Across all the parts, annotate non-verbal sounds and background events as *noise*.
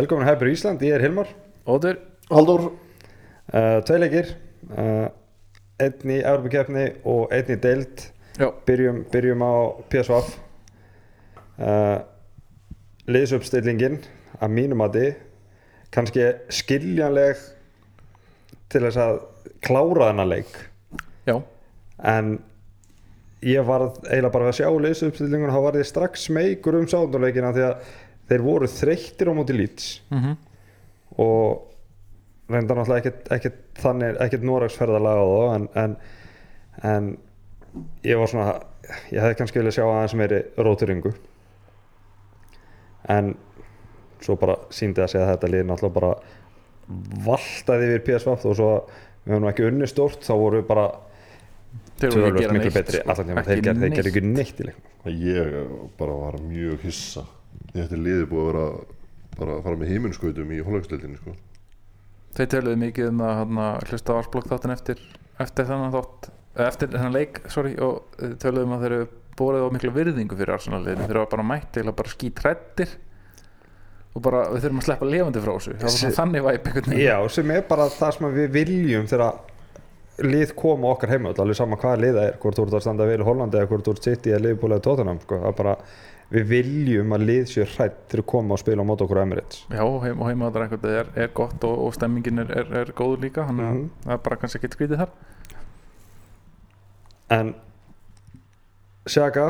Velkomin að Hæpur Ísland, ég er Hilmar. Óður Haldur uh, Tvei leikir uh, Einn í Európa-kefni og einn í deild. Já, Byrjum, byrjum á PSV uh, Liðsupstillingin að mínum að þið kannski skiljanleg til þess að klára þennan leik. Já, en ég var eiginlega bara að sjá liðsupstillingun þá var ég strax smeykur um sáðunleikina því að þeir voru þreyttir á móti lýts mm og reyndar náttúrulega ekkert, ekkert þannig, ekkert Noregsferðalega á þá en, en, en ég var svona ég hefði kannski viljað sjá aðeins meiri róturingu. En svo bara síndi að segja að þetta lið náttúrulega bara valtaði yfir PSV og svo við höfum ekki unni stórt þá voru við bara tölvöld gera miklu neitt betri sko. allan tíma, þeir gerðu neitt. ger ekki neitt í leiknum. Ég bara var mjög hissa Þetta er liðið búið að vera bara að fara með heiminskautum í hólagsleildinni sko. Þeir töluðu mikið um að hana, hlusta ársblokk þáttin eftir eftir þennan þátt eftir þennan leik, sorry og þeir töluðu um að þeir eru bórið á miklu virðingu fyrir Arsenal-liðinu þeir eru bara mætt til að bara skýt hrættir og bara við þurfum að sleppa lifandi frá þessu það var svona Se- þannig væp einhvern veginn Já, sem er bara það sem við viljum þegar lið koma okkar heima alveg sama hvaða lið það er, hvort þú ert að standa vel í Hollandi eða hvort þú ert sitt í að liðbúlega Tottenham sko. það er bara, við viljum að lið sér hrætt til að koma og spila á mót okkur á Emirates Já, heim, og heimaðar einhvern veginn er, er gott og, og stemmingin er, er, er góður líka þannig að Mhm. það er bara kannski ekki skrítið þar en Sjaka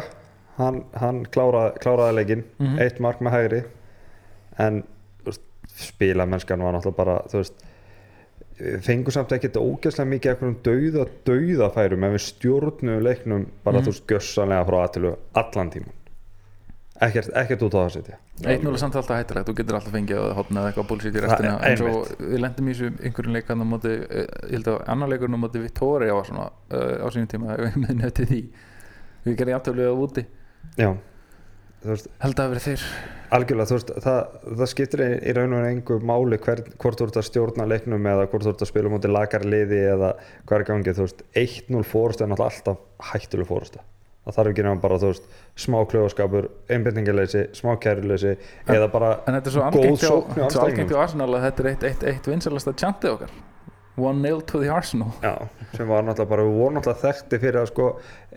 hann, hann kláraði, kláraði leikinn Mhm. eitt mark með hægri en spilamennskan var náttúrulega bara þú veist við fengum samt ekkert ógæslega mikið eitthvað dauða, dauðafærum ef við stjórnum leiknum bara Mhm. þú veist gjössanlega frá aðtilu allan tíman ekkert, ekkert út á það setja. 1-0 er samt alltaf hættilegt, þú getur alltaf fengið að hotna eða eitthvað bullshit í restina. en svo við lendum í þessu einhverjum leikann á móti, eh, ég held að annar leikurinn á móti svona uh, á sínum tíma muni eftir því við gerðum jafntöflið á úti. Já, veist, held að það verið þeir algjörlega veist, það, það skiptir í, raun og engu máli hver, hvort þú ert að stjórna leiknum eða hvort þú ert að spila móti lagar liði eða hvað er gangið, þú veist. 1-0 fórust það þarf ekki nefnum bara, þú veist smá kljóðskapur, einbindingaleysi, smá kæruleysi eða bara en þetta er svo góð algengt sókn hjá Arsenal. Að þetta er eitt, eitt, eitt vinsalasta tjantið okkar. 1-0 to the Arsenal. Já, sem var náttúrulega bara, við vorum náttúrulega þekkti fyrir að sko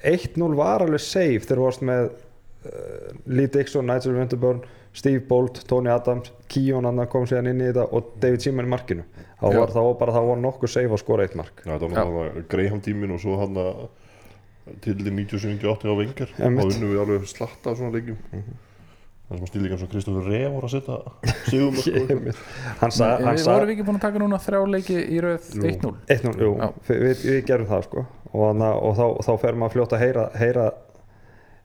1-0 var alveg safe þegar þú varst með uh, Lee Dixon, Nigel Winterburn, Steve Bolt, Tony Adams, Keon annar kom síðan inn í þetta og David Seaman í markinu. Þá var það var bara, það var nokkuð safe að skora eitt mark. Já, þetta var náttúrulega Graham tímin og svo hann að til 97-98 á vengar þá unnum við alveg slatta af svona leikjum. Það sem stíl líka eins og Kristofur Reh voru að setja sigum *laughs* Við hann vorum ekki búin að taka núna þrjá leiki í röð. Jú. 1-0 1-0, jú, Já. við, við, gerum það sko. Og, hana, og þá, þá fer maður fljótt að heyra, heyra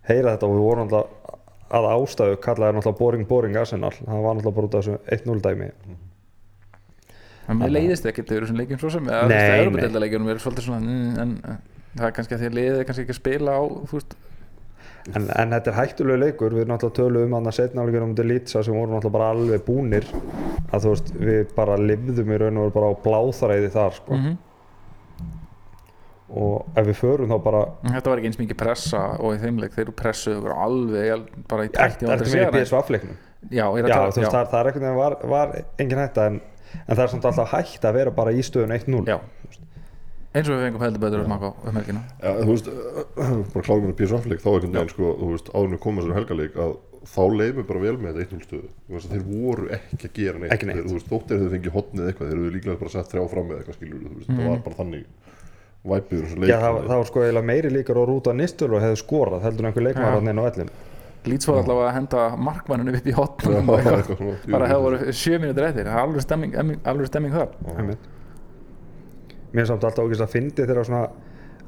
heyra þetta. Og við vorum náttúrulega að ástæðu kallaði náttúrulega boring boring Arsenal, það var náttúrulega bara út af þessu 1-0 dæmi. En mér Þannig að- leiðist ekki til þessum leikjum svo sem eða Nei, þú veist, nei. Evropadeildaleikjunum er svolítið svona mm, en en það er kannski að því að liðið er kannski ekki að spila á En, en þetta er hættulegu leikur, við náttúrulega tölum um hann að setna áleikur um Delitsa sem voru náttúrulega bara alveg búnir að þú veist, við bara livðum í raun og veru bara á bláþræði þar sko. mhm. og ef við förum þá bara En Þetta var ekki eins mikið pressa og í þeim leik. Þeir eru pressuð alveg al- bara í tætti eftir með í BSV-fleiknum Já, er Já, þú veist, það, er einhvern veginn var, var engin hætta en, en það er samt alltaf hægt að vera bara í stöðun 1-0 já, já. Eins og við fengum heldur betur á um helgina. Já, þú veist, *clears throat* bara kláðum við að PSV-leik þá einhvern veginn, sko, þú veist, áðurinn koma sér helgaleik að þá leið mér bara vel með þetta 1-0 stöðu. Þú veist, þeir voru ekki að gera neitt, neitt. Þeir, þú veist, þóttir þau fengið hotnið eitthvað þeir eru líklega bara sett þrjá fram með eitthvað skilur þú veist, Mhm. það var bara þannig væpið úr þessum leik. Já, það, var- það var sko eiginlega meiri líkar á rúta Nistul og hefði skorað heldur einhver ellin Lýts var allavega að henda markmanninu upp í hotnum. Og *laughs* bara hefur sjö mínútur eftir alveg stemming, emmi- alveg stemming þar. Mér er samt alltaf ógæst að fyndi þegar svona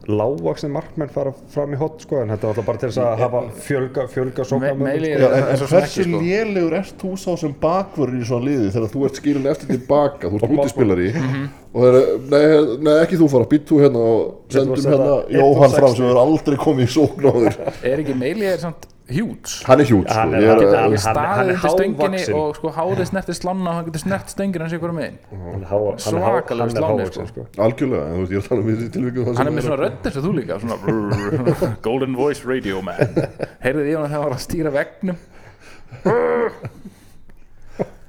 lágvaksni markmenn fara fram í hot sko en þetta var alltaf bara til þess að hafa fjölga, fjölga sóknarmönnum, meili- sko. Er hversu sko. lélegur ert þú sá sem bakvörður í svona liði þegar þú ert skilin eftir tilbaka þú ert útispilari Mhm. og það er, nei, nei ekki þú fara, býtt þú hérna og sendum hérna Jóhann fram sem er aldrei komið í sókn á þér er ekki meili er samt hjúts hann er hjút sko, Hann er- ég hann er, að- er hávaxinn. og sko hárið snertir slanna og hann getur snert stöngina hans ykkur hávaxinn, sko. sko. algjörlega, en þú veist, ég er að tala um hann er með svona rödd eins og þú líka svona *laughs* golden voice radio man. Heyrðið í hann þegar hann var að stýra vegnum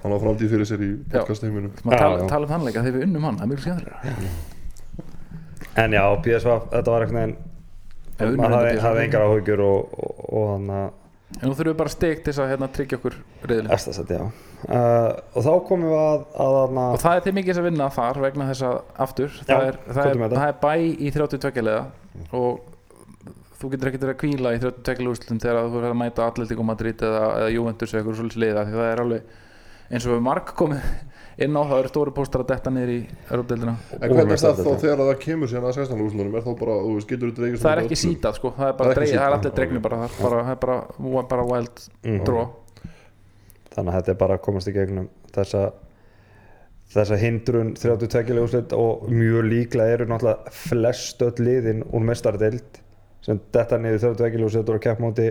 hann á framtíð fyrir sér í podcastheiminum maður tala, um þannleika þegar við unnum hann, það er mjög skemmtilega en já, PSV, þetta var veginn unnum maður hafði engar áhugjur og, og, hann að en nú þurfum við bara steg til þess að hérna, tryggja okkur reyðilega Efstasett, já. Uh, og þá komum við að, að, að, og það er til mikið að vinna þar vegna þess að aftur, Já, það, er, það, er, það er bæ í 32 leða og þú getur ekkert verið að kvíla í 32 úrslutum þegar þú verður að mæta Atletico Madrid eða, eða Juventus eða eitthvað svolítið liða því það er alveg eins og við marg komið inn á það eru stóri póstar að detta niður í Európdeildina En hvernig er það þá þegar það kemur síðan að 16 úrslunum er þá bara, þú veist, getur þú dreigist það er ekki sítað sko, það er bara er dreigð, það er allir dregnir ok. bara, það er bara, það er bara, wild Mhm. draw. Þannig að þetta er bara að komast í gegnum þessa þessa hindrun. 32 leikúslit og mjög líklega eru náttúrulega flest öll liðin úr mestardeild sem detta niður 32 leikúslit og að keppa móti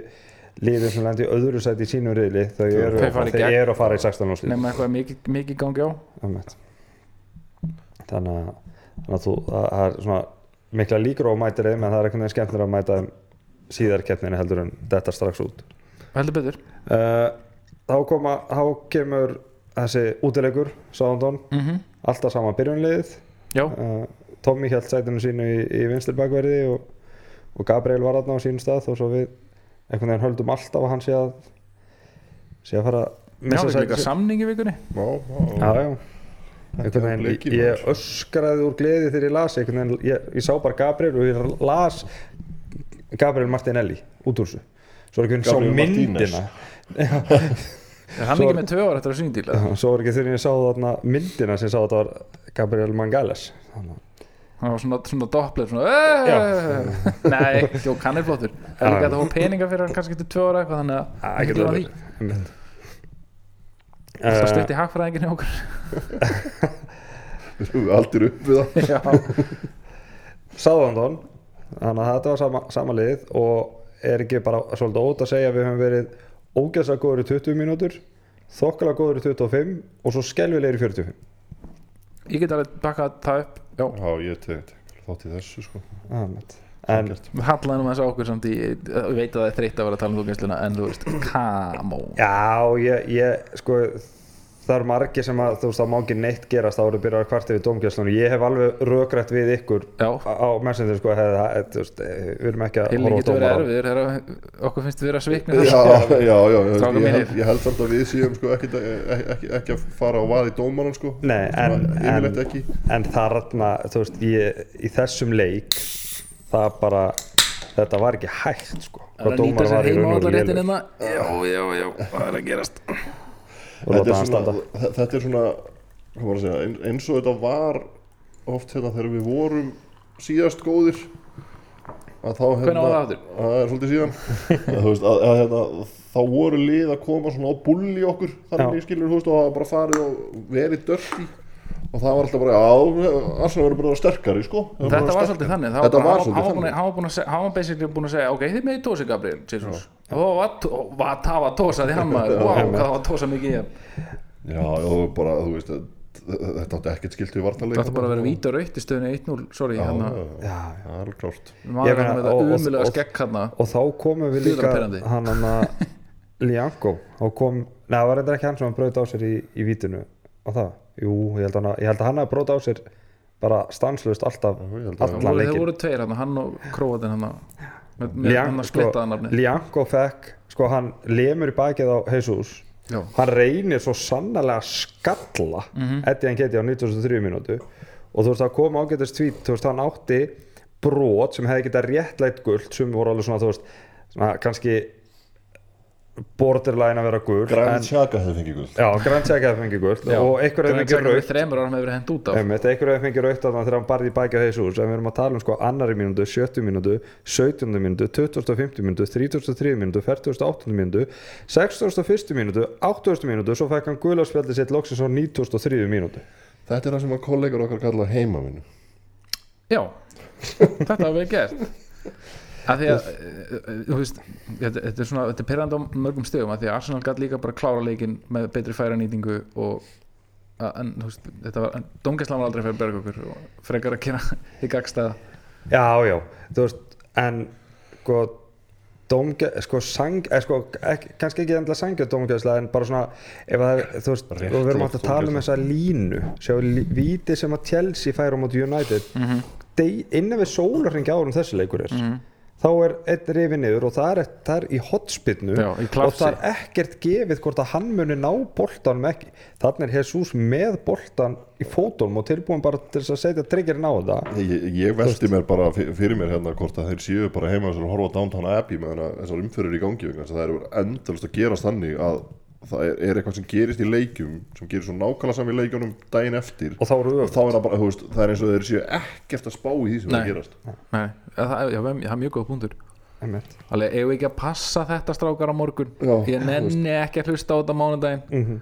liðin sem lendi í öðru sæti í sínu riðli þau eru, þau gegn. eru að fara í 16 úrslit nema eitthvað mikið, mikið gangi á. Þannig að, þannig að þú, það það er svona mikla líkur á að mæta þeim en það er einhvern veginn skemmtilega að mæta þeim síðar keppninu heldur en þetta strax út. Heldur betur. Uh, þá, koma, þá kemur þessi útilegur Sándón, mm alltaf sama byrjunliðið já, uh, Tommy held sætinu sínu í, í vinstir bakverði og, og Gabriel var þarna á sínum stað og svo við einhvern veginn höldum alltaf að hann sé að sé að fara að já, missa það er sæti líka sitt. samning í vikunni. Já, já, já, já. Einhvern veginn, leikir, ég, ég öskraði úr gleði þegar ég las einhvern veginn, ég, ég sá bara Gabriel og ég las Gabriel Martinelli út úr þessu. Svo er ekki sá Gabriel Martínez. myndina. Er hann Svo- ekki með tvö ára eftir að syngdíla svo var ekki þegar ég sá þarna myndina sem sá að þetta var Gabriel Mangales Þannig að- hann var svona, svona doppler svona, nei, jók, hann er flottur. Það er líka að það fá peninga fyrir hann kannski eftir tvö ára eitthvað þannig að Það getur getur að því. Það Eh, stutt í hagfræðingin hjá okkur. Við erum allir upp við það *laughs* já, Sáðandón þannig að þetta var sama, sama lið og er ekki bara svolítið ótt að segja við höfum verið ógæslega góður í 20 mínútur þokkalega góður í 25 og svo skelvilegir í 45 ég get alveg bakkað það upp já, Já, ég tek þátt í þessu sko. Ah, en hallaðum þess að okkur samt í ég veit að það er þreytt að vera að tala um þókænsluna en þú veist, come on. Já, ég, ég sko það eru margir sem að þú veist það má ekki neitt gerast þá eru byrjað að kvarta við domgjöslunum ég hef alveg rökrætt við ykkur já, á á messenger sko hef, það, veist, eh, við erum ekki að horfa á þegar okkur finnst við vera sviknir Já, já, já, ég, ég held samt að við séum sko ekki, ekki, ekki, ekki að fara á vað í dómaran sko. Nei, en, en, en þarna, þú veist, ég, í þessum leik það bara, þetta var ekki hægt sko, Það er að nýta sér heima allar réttin hérna. Já, já, já, hvað er að gerast þetta láta er, hann svona, þetta er svona hvað var að segja, ein- eins og þetta var oft hérna þegar við vorum síðast góðir að þá hérna var það það er svolítið síðan. *laughs* Að, veist, að, að, hérna, þá voru lið að koma svona á bulli okkur þannig skilur þú veist og hafa bara farið og verið dörti og það var alltaf bara já, Arsenal verður bara sterkari sko. Það Þetta bara var svolítið þannig Það var hann svolítið hann var búin að- þannig. hann var búin að segja- hann var basically búin að segja ok, þið meði tósi Gabriel Jesus og og var það var tósaði hann maður wow, hvað það var tósa mikið Já, og bara, þú veist þetta átti ekkert skilt við vartanleik Það átti bara að vera víta raut í stöðunni 1-0 sorry, Já, hann já, já, Já, það alveg klárt. Maður hann með og- og- þetta umulega og- skekk hann og þá komum við líka hann hann að Lianco *laughs* þá kom, neða það var eitthvað ekki hann sem hann braut á sér í, í vítinu. Á það, jú, ég held, hann að, ég held að hann hafi braut á sér bara stanslust alltaf allan leikin voru tveir hann, hann og Króatin hann með, með hann að splittaða nafni Lianco fekk, sko hann lemur í bakið á Já. hann reynir svo sannlega að skalla Mhm. Eddie hann geti á 93 mínútu og þú veist það kom ágætast tvít þú veist hann átti brot sem hefði getað réttlætt guld sem voru alveg svona þú veist svona, kannski borderline að vera guld Granit en, Xhaka hefði fengið guld já, Grand Check hefði fengið guld Já. og einhver hefði fengið raut þremur árum hefur verið hend út af. Einmitt, einhver hefði fengið raut þarna þegar hann barði í baki á Jesus en við erum að tala um sko annari mínútu, 70 mínútu 17 mínútu, 2050 mínútu 33 mínútu, 48 mínútu 61 mínútu, 80 mínútu svo fekk hann guðlarspjaldi sitt loksins á 93 mínútu. Þetta er það sem að kollegar okkar kalla heimavinu Já, *laughs* þetta var vel gert að því að eh, þú veist, þetta, þetta er svona þetta er perrandi á mörgum stöðum að því að Arsenal gætt líka bara klára leikinn með betri færanýtingu og að, en þú veist, þetta var, Dóngeslan var aldrei fyrir berg okkur og frekar að kera *laughs* í gagstæða Já, já, þú veist en sko dómge, sko, sang, eh, sko ekki, kannski ekki endla sangja dómgeðsla en bara svona ef það, er, þú veist, Bara og rétt við erum hægt að tala um þessa línu sjá, lí- víti sem að Chelsea fær á móti United. Mm Mhm. -hmm. innan við sólarringi árum þessi leikur er þá er einn rifið niður og það er, það er í hotspinnu Já, í og það er ekkert gefið hvort að hann muni ná boltanum ekki. Þannig er Jesus með boltan í fótunum og tilbúin bara til að setja triggerinn á það Ég, ég velti mér bara fyr- fyrir mér hérna hvort að þeir séu bara heima að horfa á Downtown Abbey með þessar umfyrir í gangi vegna þess að það er endalist að gerast þannig að það er, er eitthvað sem gerist í leikjum sem gerir svo nákvæmlega saman í leikjunum daginn eftir. Og þá eru og þá er það bara, þú veist, það er eins og þeir séu ekkert að spá í því sem er Nei. að gerast. Nei, það, já, já, það er mjög góð punktur. Alveg, eigum við ekki að passa þetta strákar á morgun? Já, Ég nenni ekki að hlusta á þetta mánudaginn. Mhm.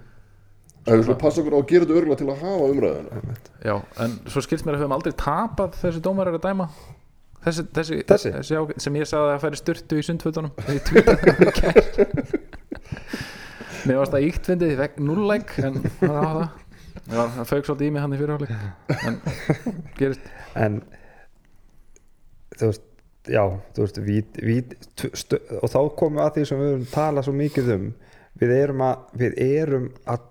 Það er svona passa okkur á að gera þetta örgulega til að hafa umræðina Já, en svo skilst mér að við höfum aldrei tapað þessi dómar er að dæma. Þessi, þessi, Þessi? sem ég sagði að færi styrtu í sundfötunum *laughs* Ég tweetaði það í gær. Mér varst það íkt fyndið, fekk núllæk en það var það. Það fauk svolítið í mig hann í fyrirháleik en gerist. En þú veist já, þú veist vít, t- stu, og þá komum við að því sem við höfum talað svo mikið um. Við erum að, við erum að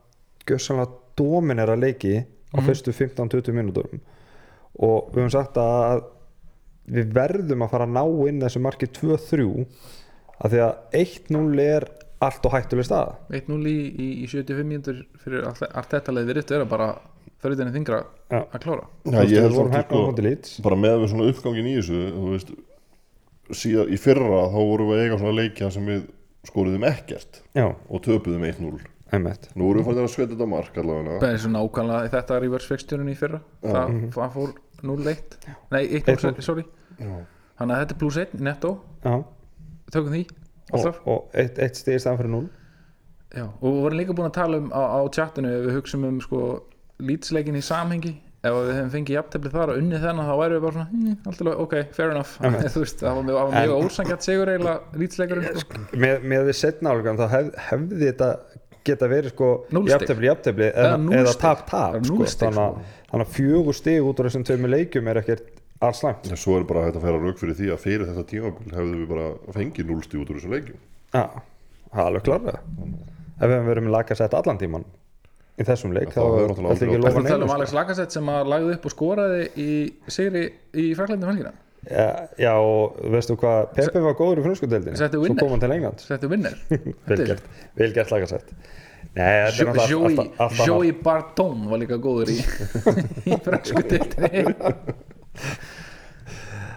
gjössanlega dominera leiki á fyrstu 15-20 mínútum. Og við höfum sagt að við verðum að fara að ná inn þessu marki 2-3 af því að 1-0 er allt og hættuleg staða. 1-0 í, í, í 75 mínútur fyrir allt, þetta leið virðist vera bara fyrir þenni þingra Já. að klára. Já, ég við held vorum á sko, bara með við svona uppgangin í þessu þú veist, síðan í fyrra þá vorum við að eiga svona leikja sem við skoruðum ekkert já, og töpuðum 1-0 einmitt. Nú erum við fannir að skveita þetta mark allavega. Það er svo nákvæmlega þetta reverse fixturinn í fyrra. Það, það fór 0-1 Nei, 1-0, 1-0. sorry. Já. Þannig að þetta er plus 1 netto. Tökum því og, alltaf? Og eitt, eitt stig í staðan fyrir 0 Já, og við vorum líka búin að tala um á, á chatinu ef við hugsaum um sko lýtsleikin í samhengi ef við hefum fengið jafntefli þar og unnið þennan þá værum við bara svona, allt í lagi, ok, fair enough. *laughs* Þú veist, það var mjög, mjög ósangjart sigur eiginlega lýtsleikurinn sko. með, með við setna álgan þá hef, hefði þetta geta verið sko jafntefli, jafntefli Eða eða, eða tap, tap sko. stig, þannig, að- fjögur stig út úr þessum tveimur leikjum er ekkert alls langt En svo er bara hægt að færa rauk fyrir því að fyrir þetta tímabil hefðu við bara fengið núlsti út úr þessu leikjum já, það er alveg klarlega ef við hefum verið með lagasett allan tíman í þessum leik þá er þetta ekki lofa Það er um sko. Alex Lacazette sem að lagði upp og skoraði í sigri í Fraklandi helgina? Já, já, og veistu hvað? Pepe var góður í frumskudeldinni Setti svo winner. kom hann til England *laughs* Þetta er vinner vel gert, vel gert lagasett þetta er Joey Barton var líka góður í, *laughs* í *laughs*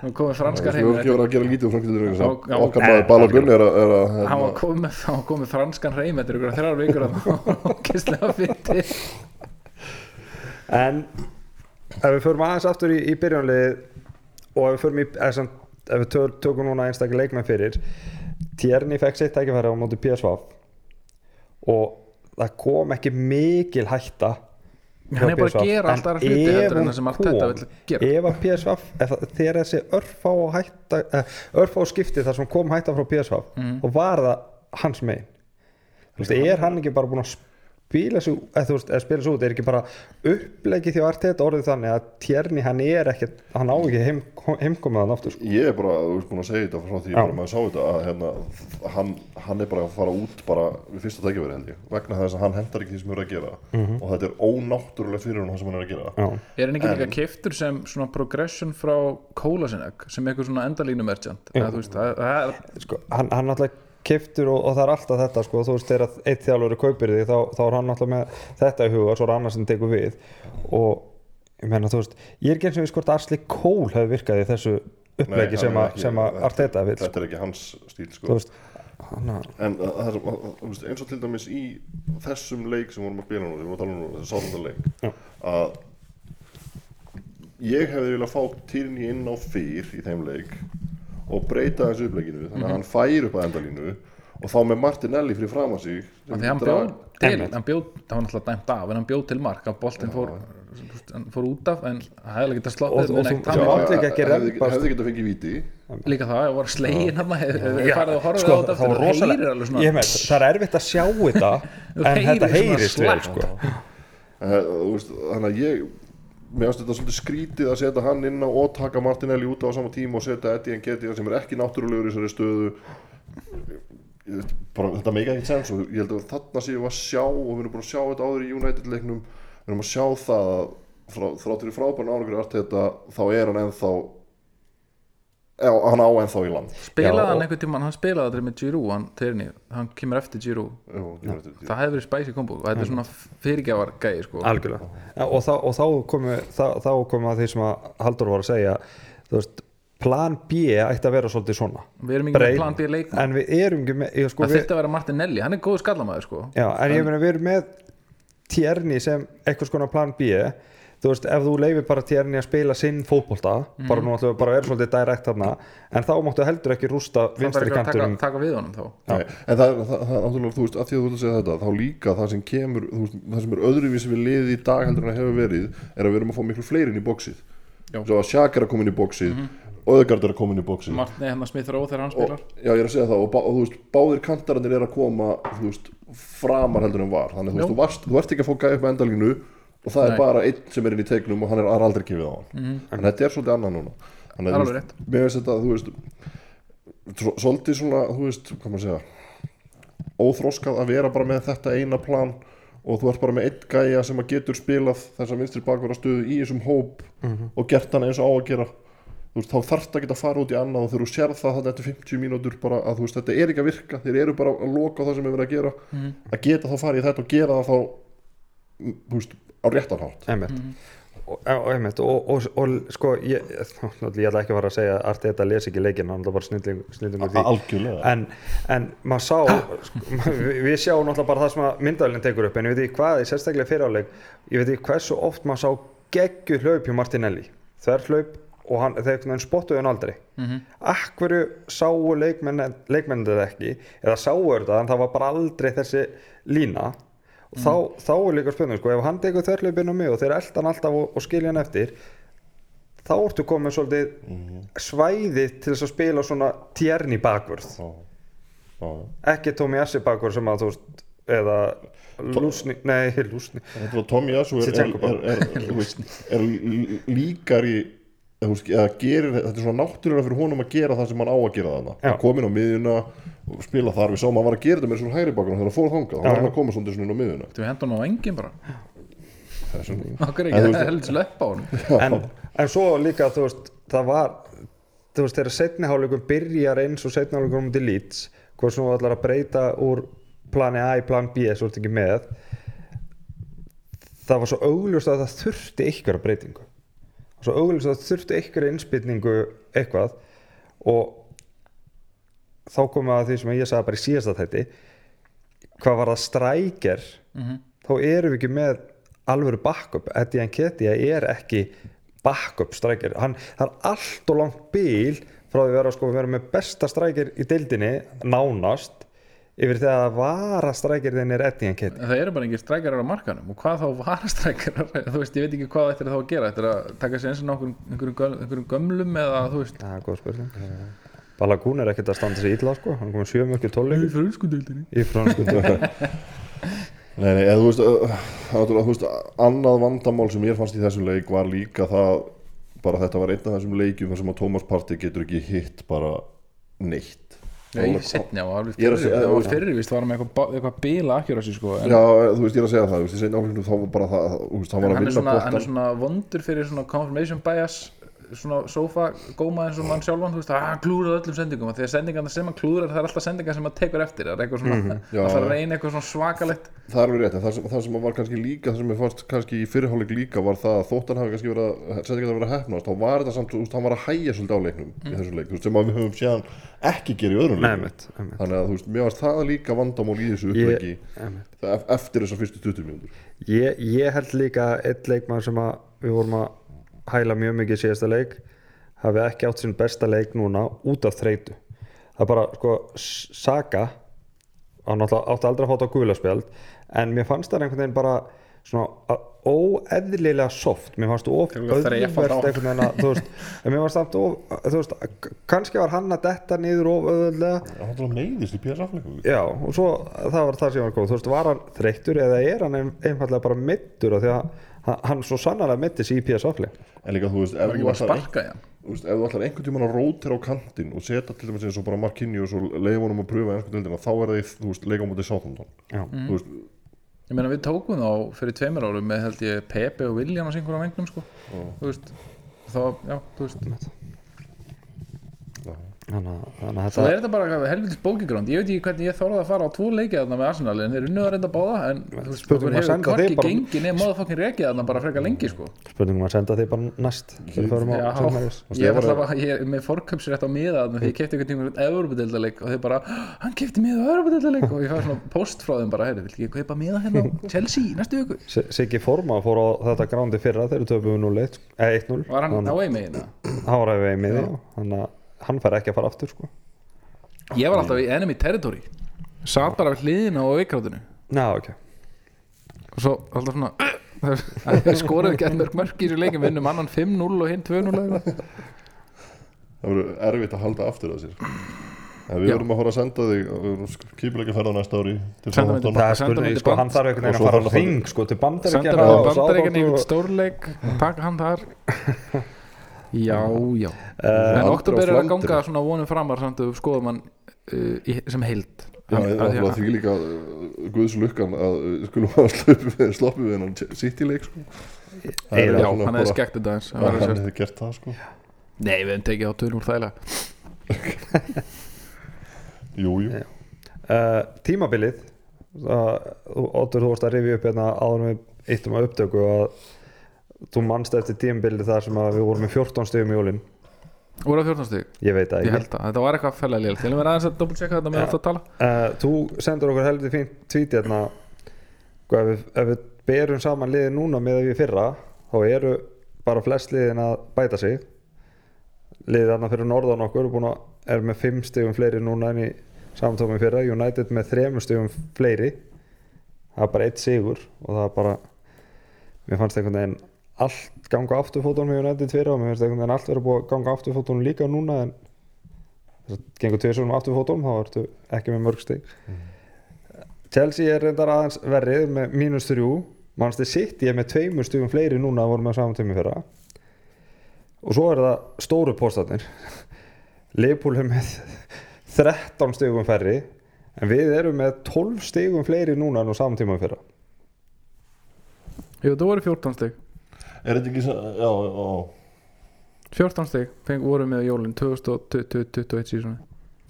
Nú komið franskar Við heim ekki verið að gera lítið úr já, okkar ok. maður Balagun er að, er að hann var komið, var franskan reym eftir ykkur þrjár vikur að *laughs* ókistlega fyndi En ef við förum aðeins aftur í, í byrjanlið og ef við förum í eða ef við tök, tökum núna einstaklega leikmenn fyrir Tjerni fekk sitt tækifæri á móti PSV og það kom ekki mikil hætta Hann er bara að gera En allt aðra hluti heldur en það sem allt þetta vill gera. ef að PSV þegar þessi örfá hætta eh, örfá skipti þar sem kom hætta frá PSV Mhm. og var það hans megin er hann ekki bara búin að spila svo, eða þú veist, eða spila svo út er ekki bara upplegið því að Arteta orðið þannig að Tjerni hann er ekkert hann á ekki heim, heimkomið hann aftur sko. Ég er bara, þú veist búin að segja þetta frá því bara maður sá þetta að hérna, hann, hann er bara að fara út bara við fyrsta tækifæri held ég vegna þess að hann hendar ekki því sem er að gera. Og þetta er ónáttúrulegt fyrir hann sem hann er að gera. Já, Er hann ekki En- líka keftur sem svona progression frá Kólasineg sem eitthvað svona endalínu merchant? Eða þú veist, það það er sko, hann, hann náttúrulega kiftur og, og það er alltaf þetta sko, þú veist þegar eitt þjálfur kaupir því þá, þá er hann náttúrulega með þetta í huga svo er annars sem tekur við og ég meina þú veist, ég er ekki eins og við skort Arsli Kól hefði virkað í þessu upplegi Nei, sem, er ekki- sem að Arteta vil sko. Þetta er ekki hans stíl sko. veist, hann að En það er, veist, eins og til dæmis í þessum leik sem vorum að spila nú, við vorum að tala um nú, þessu sáðandarleik Já. að ég hefði viljað fá Tyrni inn á fyrr í þeim leik og breyta þessu uppleikinu þannig að hann fær upp að endalínu og þá með Martinelli fyrir fram að sig Af því hann bjóð til, hann bjóð, það var náttúrulega dæmt af en hann bjóð til mark að boltinn fór, hann fór út af en það hefði getað Og- sloppið og með þú- neitt þú hann mátt líka ekki hefði, hefði getað fengið víti. Líka það, það var slegin hann hefði farið að horfa sko, það var eftir, það er erfitt að sjá þetta *laughs* en þetta heyrist vel sko. Eh, þannig að ég mér finnst þetta svolítið skrítið að setja hann inn á og taka Martinelli út á sama tíma og setja Eddie Nketiah sem er ekki náttúrulegur í þessari stöðu. Ég bara, þetta meika ekkert sens og ég held að þarna séum við að sjá og við erum búin að sjá þetta áður í United leiknum við erum að sjá það að frá, þráttur í allt þetta þá er hann ennþá já, hann á ennþá í land. Spilaði Já, hann einhvern tímann, hann spilaði þetta með Giroud hann, Tierney, hann kemur eftir Giroud. Það hefði verið spæsi kombo og þetta er svona fyrirgjafar gæði sko. algjörlega. Ja, og, þá, og þá komum við þá, þá komum við að því sem að Haldur var að segja þú veist, plan B ætti að vera svolítið svona. Við erum ekki Brei- með plan B leikmann. En við erum ekki með sko, það þurfti að vera Martinelli, hann er góð skallamæður sko. já, en ég meina við erum með Tjerni sem eitthvað skona plan B þú veist, ef þú leifir bara Tjerni að spila sinn fótbolta, Mhm. bara nú ætlum við bara að vera svolítið direkt þarna, en þá máttu heldur ekki rústa það vinstri verður ekki að taka, taka við honum þá Nei, en það, það, það, það er náttúrulega, þú veist, að því að þú ert að segja þetta þá líka það sem kemur, þú veist, það sem er öðruvísi við liðið í dag heldur en það hefur verið er að við erum að fá miklu fleiri inn í bóksið Já. svo að Shaq er að koma inn í bóksið mm -hmm. Öðegard er að koma inn í bóksið Martin, hérna Smith Rowe þegar hann spilar já, ég er að segja það og, og þú veist, báðir kantarannir er að koma þú veist, framar heldur en var þannig að þú, veist, Já. þú, varst, þú ert ekki að fá gæði upp með endalínu og það Nei. er bara einn sem er inn í teiknum og hann er er aldrei gefið á hann. Mhm. en þetta er svolítið annað núna. Þannig Það er að veist, mér veist þetta, þú veist svo- svolítið svona, þú veist, hvað maður segja óþróskað að vera bara með þetta eina plan og þú ert bara með einn gæja sem að getur spilað þessa vinstri bakvara stöðu í þessum hóp og gert hann eins og á að gera. Þú veist, þá þarft að geta að fara út í annað og þegar þú sér það þetta eftir 50 mínútur bara að þú veist, þetta er ekki að virka. Þeir eru bara að loka á það sem er verið að gera. Að geta þá farið í þetta og gera það þá mm, á réttan hátt. Einmitt. Og, og, og, og, og sko ég, ég ætla ekki að fara að segja að þetta les ekki leikinn, hann er bara snilling, snillingur því. algjörlega. En, en maður sá sko, *laughs* við, við sjáum náttúrulega bara það sem myndavælinn tekur upp en ég veit ekki hvað, í sérstaklega fyriráleik ég veit ekki hversu oft maður sá geggju hlaup hjá Martinelli. Þær hlaup og hann, þeir spottuðu hann aldrei. Mm -hmm. akkurju sáu leikmenn, leikmennið ekki? Eða sáu þetta en það var bara aldrei þessi lína og þá, þá er líka spurning sko, ef hann tekur á mig og þeir elda hann alltaf og, og skilja hann eftir þá ertu komið svolítið svæði til þess að spila svona tjerni bakvörð Já. Já. ekki Tómi Assi bakvörð sem að þú veist eða lúsni, nei *laughs* lúsni Tommy Yasu er, er, er, er, líkari eða, gerir, þetta er svona náttúrulega fyrir honum að gera það sem hann á að gera Já. hann kom inn á miðjuna og spila þar. Við sáum að hann var að gera þetta með svona hægri bakgrunn þegar hann fór þangað, hann var hann að koma svona inn á miðjuna. Þú hendur hann á engin bara. Það er svona- ekki, það er heldur slepp á honum. En, en svo líka þú veist það var þú veist þegar setni hálfleikum byrjar eins og setni hálfleikum um til Leeds hvað sem þú ætlar að breyta úr plani A í plan B svo ertu ekki með það var svo augljóst að það þurfti ykkur breytingu. Svo augljóst að það þurfti ykkur innspilningu eitthvað og þá komum við að því sem ég sagði bara í síðasta þætti. Hvað var það strækjar þá erum við ekki með alvöru backup. Eddie Nketiah er ekki backup strækjar hann, það er allt og langt bíl frá því að vera, sko, vera með besta strækjar í deildinni nánast yfir þegar að vara strækjarðin er Eddie Nketiah. Það eru bara engin strækjarar á markanum og hvað þá var strækjarar *laughs* þú veist, ég veit ekki hvað þetta er þá að gera. Þetta er að taka sér eins og göl- einhverjum gömlum eða þú veist? Það er góð spurning Balagún er ekkert að standa sér illa sko. Hann komið sjö mörgir tólleikur frönskudeildinni í fransku *laughs* Nei, nei, eða þú veist, uh, þú veist annað vandamál sem ég fannst í þessum leik var líka það bara þetta var einn af þessum leikjum þar sem að Thomas Partey getur ekki hitt bara neitt. Já, ég setni á alveg að fyrir, segja- það var fyrirvist var hann með eitthvað, eitthvað bila akkjur á sig sko en Já, þú veist, ég er að segja það, þú veist, ég segi náttúrulega þá var bara það, þú veist, hann var að vinna svona, hann er svona vondur fyrir svona confirmation bias svona sofa góma eins og mann sjálfan þú veist, að hann klúrar öllum sendingum. Og þegar sendingarna sem hann klúrar það er alltaf sendingar sem hann tekur eftir það er eitthvað svona, Mhm, já. það fara að reyna eitthvað svona svakalegt. Það er alveg rétt, en það sem, það sem var kannski líka það sem ég fannst kannski í fyrirháleik líka var það að þótt hann hafi kannski verið að setja ekki að vera hefnast þá var þetta samt, þú veist, hann var að hæja svolítið á leiknum í þessum leik, þú veist, sem að við höfum séðan ekki gera í öðrum leikum þannig að þú veist, mér varst það líka vandamál í þessu það- eftir þessar fyrstu 20 mínútur. Ég, ég held líka eitt leikmann sem að við vorum að hæla mjög mikið síðasta leik hafi ekki átt sinn besta leik núna út af þreytu. Það er bara sko Saga hann átti aldrei að fá þetta gulaspjald en mér fannst það einhvern veginn bara svona óeðlilega soft. Mér fannst of á hann. einhvern veginn að þú veist, *laughs* en mér fannst samt of, þú veist, kannski var hann að detta niður of auðveldlega. Hann var meiðist í PSF-leikum Já, og svo það var það sem var góð, þú veist, var hann þreyttur eða er hann ein- einfallega bara mittur af því að hann, svo sannarlega mitti sig í PSV-li en líka þú veist, ef þú ætlar einhvern tímann að rótir á kantinn og setja til dæmis eins og bara Marquinhos og leifa honum að pröfa ennsku dildina þá er það, þú veist, leika á móti Southampton. Já. þú veist, Ég meina við tókum þá fyrir tveimur árum með held ég Pepe og William að syngur á vengnum sko. Þá, já, þú veist þannig að- þannig að Svo er þetta bara helvitis bókigránd Ég veit ekki hvernig ég þorði að fara á tvo leiki þarna með Arsenal en þeir unnuða reynda báða en þú veist, Spurning okkur um að senda þig bara- nema móða fokkin rekið þarna bara frekar lengi sko. Spurningum að senda þig bara næst þegar ég er alltaf með forköpsrétt á miða því ég kefti einhvern tíma Európa-deildaleik og þeir bara, hann kefti miða Európa-deildaleik og ég fæði svona post frá þeim bara, vil ég kaupa miða hérna Chelsea næstu viku Siggi Forma fór á þetta grándi fyrra þegar við töfum 0-1 eða 1-0 Var hann á fær ekki að fara aftur sko. Ég var alltaf í enemy territory Satt bara við hliðina á aukrátinu Já, ok og svo alltaf svona *laughs* skoraði ekki mörg mörg í þessu leikum vinnum annan 5-0 og hinn 2-0 eða eitthvað. það verður erfitt að halda aftur að sér en við Já. verðum að fara að senda þig kýpilega ferða næsta ári til Senda mig Southampton það er Senda spurning, til sko, hann þarf einhvern og veginn að fara á hann- ring sko, til Senda bandaríkjana mig og á bandaríkjan í Southampton einhvern stórleik taka hann þar *laughs* já, já Eh, en oktober er að ganga svona vonum framar samt að við skoðum hann uh, í, sem heild Já, Að- það að er því líka uh, Guðs lukkan að uh, skulum hafa *laughs* sloppið við, hennan City-leik sko. Er já, hann hefði skekt þetta eins að hann hefði gert það sko. nei, við hefum tekið á tölum úr þægilega *laughs* Jú, jú Já. uh, tímabilið það- þú- vorst að rifja upp hérna áður við eittum að upptöku að þú manst eftir tímabilið þar sem við vorum með 14 stegum í jólin. Voru að 14 stig, ég veit að ég held að þetta var eitthvað fælega lélt ég vil vera aðeins að double checka þetta með Já. alltaf að tala. Uh, þú sendur okkur heldur fínt tweet hérna. Hvað, ef, ef við berum saman liðin núna með við fyrra þá eru bara flest liðin að bæta sig. Liðið þarna fyrir norðan okkur er, búin að, er með 5 stegum fleiri núna en í samtómi fyrra. United með 3 stegum fleiri. Það er bara eitt sigur og það er bara mér fannst einhvern veginn allt ganga afturfótunum með United fyrir og mér finnst einhvern veginn allt verið búið að ganga afturfótunum líka núna en þess að gengur tveir svona afturfótunum þá ertu ekki með mörg stig. Chelsea er reyndar aðeins verrið með mínus þrjú. Mannstu sitt ég er með tveimur stugum fleiri núna að voru með saman tími fyrra. Og svo er það stóru póstatnir Leopold er með 13 stugum færri en við erum með 12 stugum fleiri núna en á saman tíma fyrra. Jú, það voru 14 stig Er þetta ekki svo, já, já. 14 stig feng, voru með jólinn 2021 sísoni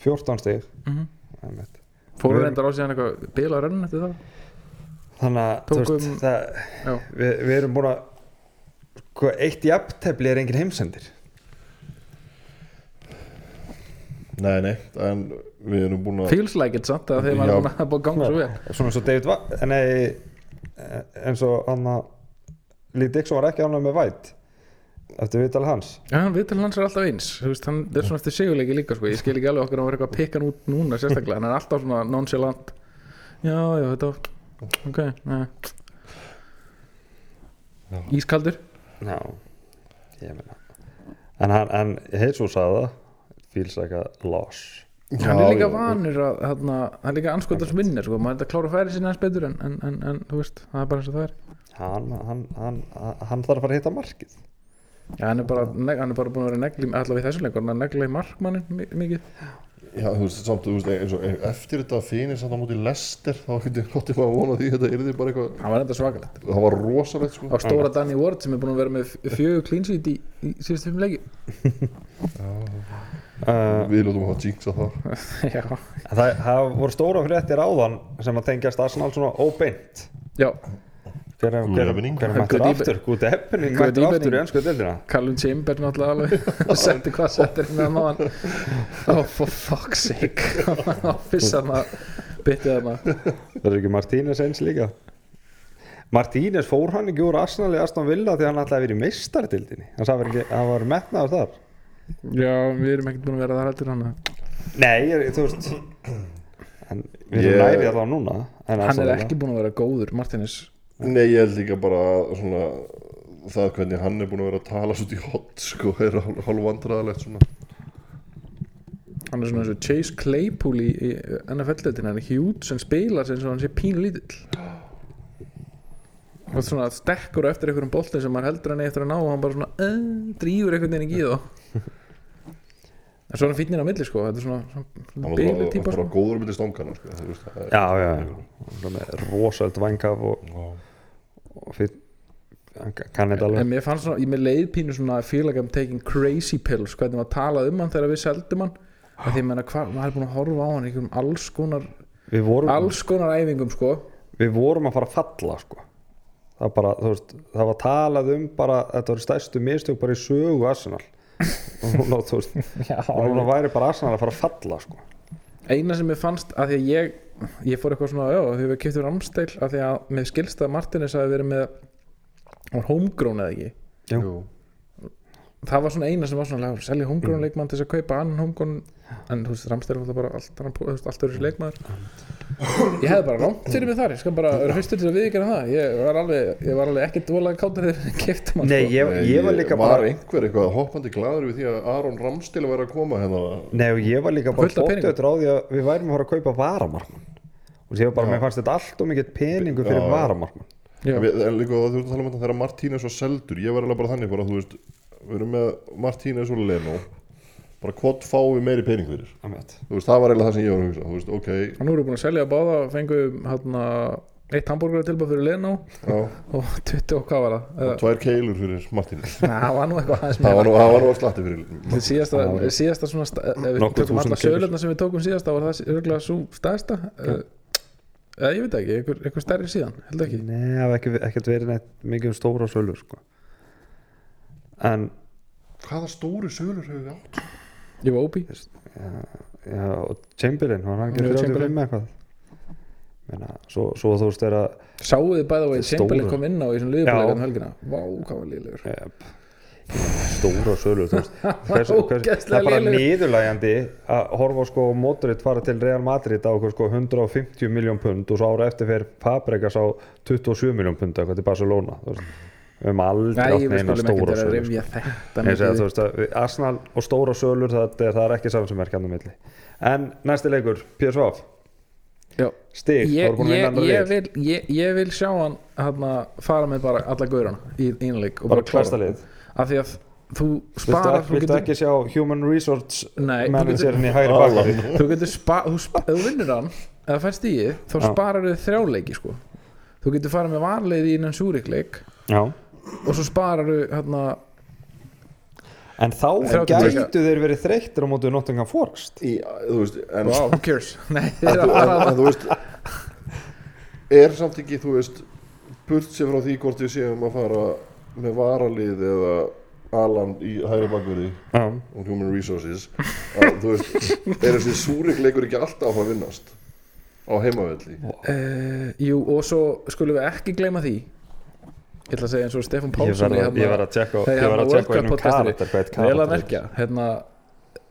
14 stug mm einmitt. fóru reyndar á síðan eitthvað bila rönn eftir það? Þannig að Tókum- veist, það, já, við, við erum búin að hvað, eitt jafntefli er engin heimsendir. Nei, nei, en við erum búin að feels like it samt að þeir Já. var búin að búin að ganga svo vel. Svona eins og David Va nei, eh, eins og hann að Lee Dixon var ekki ánægð með White eftir viðtal hans. Já, viðtal hans er alltaf eins. Veist, hann er svona eftir sigurleiki líka sko. ég skil ekki alveg okkur að vera eitthvað að pikka hann út núna sérstaklega, hann er alltaf svona nonchalant. Já, já, þetta ok, nei. Já. Ískaldur? Já, ég meina. En hann, en Jesus sagði það. Feels like a loss. Hann er líka já, vanur að hann er líka anskotast vinnir sko. maður er þetta klára að færi sinna hans betur en, en, en, en þú veist, það er bara eins og það er hann, hann, hann, hann þarf að fara að hitta markið. Já, hann, er bara, neg- hann er bara búin að vera negli allavega í þessu leikur, hann er negli í markmannin mi- mikið? Já, þú veist, samt, þú veist, eins og eftir þetta fyrir samt á móti Lester þá getur gott að vona því þetta yrði bara eitthvað hann var enda svakalegt. Það var rosalegt sko. Á stóra Danny Ward sem er búin að vera með fjögur clean sheet í, í síðustu fimm leiki. Uh, Við lótum að hafa jinxa það. *laughs* Já, það, það voru stóra fréttir áðan sem að tengjast Arsenal svona óbeint. Já hver, mættur aftur, gúti heppening Good mættur aftur í ennsku dildina Callum Chambers náttúrulega alveg. *laughs* Og setti hvað settir með maðan oh for fuck's sake. Og fyrst hann að bytti þarna. Það er ekki Martínez eins líka? Martínez fór hann ekki úr Arsenal í Aston Villa því hann ætlaði að vera í meistardildinni hann sagði ekki, hann var metnaður þar. Já, við erum ekkert búin að vera það heldur hann. Nei, ég, þú veist en við erum Ég- nærið allavega núna en hann er ekki búin að vera góður Martinis Nei, ég held líka bara að svona það hvernig hann er búin að vera að tala svo í hot sko, er hálf vandræðalegt svona hann er svona eins og Chase Claypool í, í NFL-leitin hann er hjút sem spilar sem hann sé pínu lítill og svona stekkur eftir einhverjum boltin sem maður heldur hann eftir að ná og hann bara svona uh, drýfur einhvern veginn ekki í þá en svona fínir á milli sko þetta er svona, hann svona var bara, típa bara sko. góður um milli stangana sko. já, já, já Hann með rosöld vangaf og, Já. Og fyrir kann þetta en alveg. mér fannst svona, ég með leið pínu svona I'm taking crazy pills hvernig var talað um hann þegar við seldum hann. Að því ég meina hvað, maður er búin að horfa á hann í einhverjum alls konar, vorum, alls konar æfingum sko. Við vorum að fara að falla sko. það, bara, þú veist, það var talað um bara þetta voru stærstu mistök bara í sögu Arsenal. *laughs* Og núna, þú veist, *laughs* núna væri bara Arsenal að fara að falla sko. eina sem ég fannst að því að ég ég fór eitthvað svona, já, þegar við kiptum Ramsteil að því að með skilsta að Martinis hafi verið með var homegrown eða ekki Jú. Jú. það var svona eina sem var svona að selja homegrown leikmann til þess að kaupa annan homegrown en þú veist, Ramsteil var bara allt, öðru leikmaður ég hefði bara rámt fyrir mig þar ég skal bara vera fyrstur til að viðkjöna það ég var alveg, ég var alveg ekkert dvolega kátur þegar ég kiptum hann Nei, sko. ég, ég var líka var bara einhver eitthvað hoppandi gladur við því að Aron Ramstil var að koma hérna Nei, og ég var líka bara Fullt af peningum. bóttuður á því að við værum að fara að kaupa varamarkmann og var bara, Já. mér fannst þetta allt og mikið peningu fyrir varamarkmann. En líka þú ert að tala um þetta þegar Martínez var seldur ég var alveg bara þannig bara þú veist við erum með Martínez og Leno bara hvort fáum við meiri pening fyrir? Þú veist það var eiginlega það sem ég var að hugsa veist ok. Og nú erum við búin að selja báða fengu hérna eitt hambúrgar tilbúið fyrir Leno já, og *laughs* 20 og hvað var það? Og Eða- tvær keilur fyrir Martínez. Nei, *laughs* það var nú eitthvað aðeins það var nú, það var nú að slatti fyrir Þetta síðasta, síðasta svona ef við tökum alla sölurna sem við tókum síðasta var það örgulega svo stærsta. Uh, eða ég veit ekki, einhver, einhver stærri síðan held ekki Nei, það hef ekki, ekkert verið neitt mikið um stóra sölu sko. en hvaða stóru sölur hefur við átt ég var óbí já, og Chamberlain, hann var ekki Já, 35 Chamberlain. með eitthvað Meina, svo, svo þú veist þeirra sáuðu þið bæða og. Chamberlain kom inn á í þessum Já. liðbúlega um helgina vá, hvað var liðlegur eh, stóra sölu þú hvers, *laughs* hvers, það er bara lélegur. niðurlægjandi að horfa sko Modric fara til Real Madrid á sko 150 miljón pund og svo ára eftir fyrir Fabregas á 27 miljón pund eitthvað til Barcelona þú við höfum aldrei átt neina stóra sölu sko. Ég þú við- Arsenal og stóra sölur það, er- það er ekki samsumverkjandi á milli. En næsti leikur, PSV stig, ég, er að ég, vinna ég, annar lið. vil, ég, ég vil sjá hann hérna, fara með bara alla gaurana í einleik og bara klára. lið af því að þú viltu, sparar ekki, viltu ekki sjá Human Resource Nei, þú managerin í hægri Alan. bakari þú getur spa, þú, sp- ef þú vinnur hann eða fær stíði, þá Já. sparar þau þrjáleiki sko. þú getur farið með varleið í innan súrikleik og svo sparar þau hérna, En þá 30 gætu þeir verið þreyttir á mótu Nottingham Forest í, þú veist en, wow, who cares *laughs* Nei, en, þú- en, en þú veist er samt ekki þú veist burt sér frá því hvort við séum að fara með varalið eða Alan í hægri bakverði Já, og Human Resources að þú veist, *laughs* er þessi súrikleikur ekki alltaf að vinnast á heimavelli? Uh, Jú, og svo skulum við ekki gleyma því. Ég ætla að segja eins og Stefán ég Pálsson ég var að tjekka Nei, ég var hérna, að tjekka World einum karakter eitt vel að merkja hérna,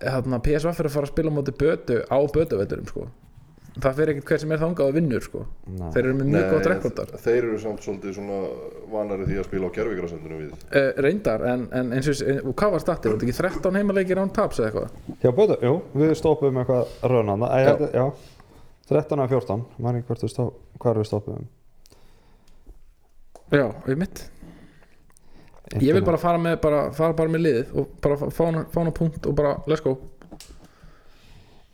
hérna PSV fyrir að fara að spila á móti bötu á bötuveldurum sko. Það fyrir ekkert hver sem er þangað að vinnur sko. Þeir eru með mjög gott rekordar þeir eru samt svolítið svona vanari því að spila á gerfigrasendunum við uh, reyndar, en, en eins og en, og hvað var statið, var þetta ekki 13 heimaleikir án taps eða eitthvað Já, böðu, jú, við stoppum eitthvað raunanda Æ, já. já, 13 eða 14 maður ekki hvort við stopp, hvað við stoppum já, við mitt ég vil bara fara með, bara, fara bara með liðið og bara fá hana punkt og bara let's go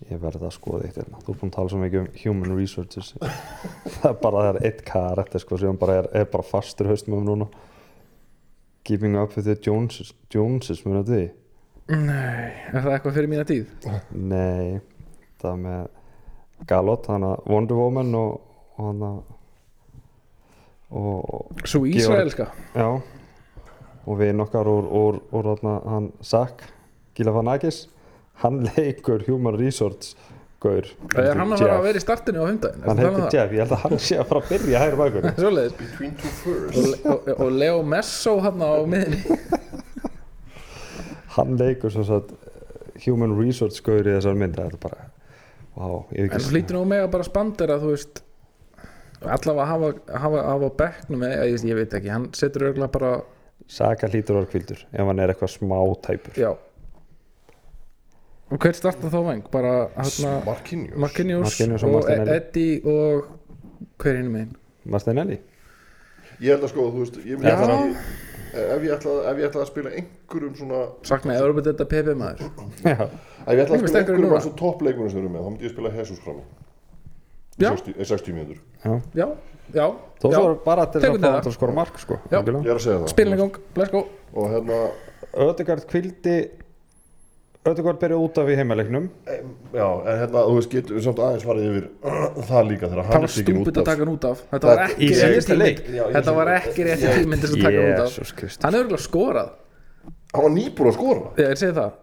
Ég verði að skoða eitt hérna. Þú er búin að tala svo mikið um human resources. *laughs* Það er bara, það er eitt karakter sko sem bara er, er bara fastur haustum um núna. Keeping up with the Joneses Joneses, mjög því? Nei, er það eitthvað fyrir mína tíð? Nei, það með Galot, hana Wonder Woman og, og hana og Svo Ísraelska. Já. Og við nokkar úr, úr, úr hana, hann Zach Gilafanakis hann leikur Human Resource gaur. Er hann að fara að vera í startinu á hundaginn? hann heitir Jeff, ég held að hann sé að fara að byrja hægri bakur Svoleiðis. Between two furs og, og, Leo Messo hann á miðinni *laughs* hann leikur svo að Human Resource gaur í þessar mynd það er bara, wow, ég En þú hlýtur nú með að bara spandera þú veist allavega hafa, hafa, hafa bekknum eða, ég, ég veit ekki, hann setur örgulega bara Saka hlýtur orð kvildur ef hann er eitthvað smá tæpur. Já og hver starta þá veng? bara hérna Marquinhos. Marquinhos og og, Martinelli. Eddie og hver hinn megin? Martinelli. Ég held að sko, þú veist ég, Já. ég, ef, ég ætla, ef ég ætla að spila einhverjum svona Saknaði Európa þetta PP maður? Já, ef ég ætla að Ég spila einhverjum af svo toppleikunum sem eru með þá myndi ég spila Jesus fram Já. 60, eh, 60 mínútur. Já. Já, já, Þó svo er bara til að fá til að skora mark sko Já. ég er að segja það. Spilin í gang, let's go. Og hérna, Ödegard kvildi Ödegard byrja út af í heimaleiknum. Em, já, en hérna þú veist, getur við samt aðeins farið yfir *clears throat* það líka þegar Það hann var er stúpid út að af. taka hann út af. Þetta var Það- ekki. Já, í Þetta var ekki rétti tíminn til þess að taka hann út af. Hann er örgulega skorað. Hann var nýbúr að skora. Ég er að segja það.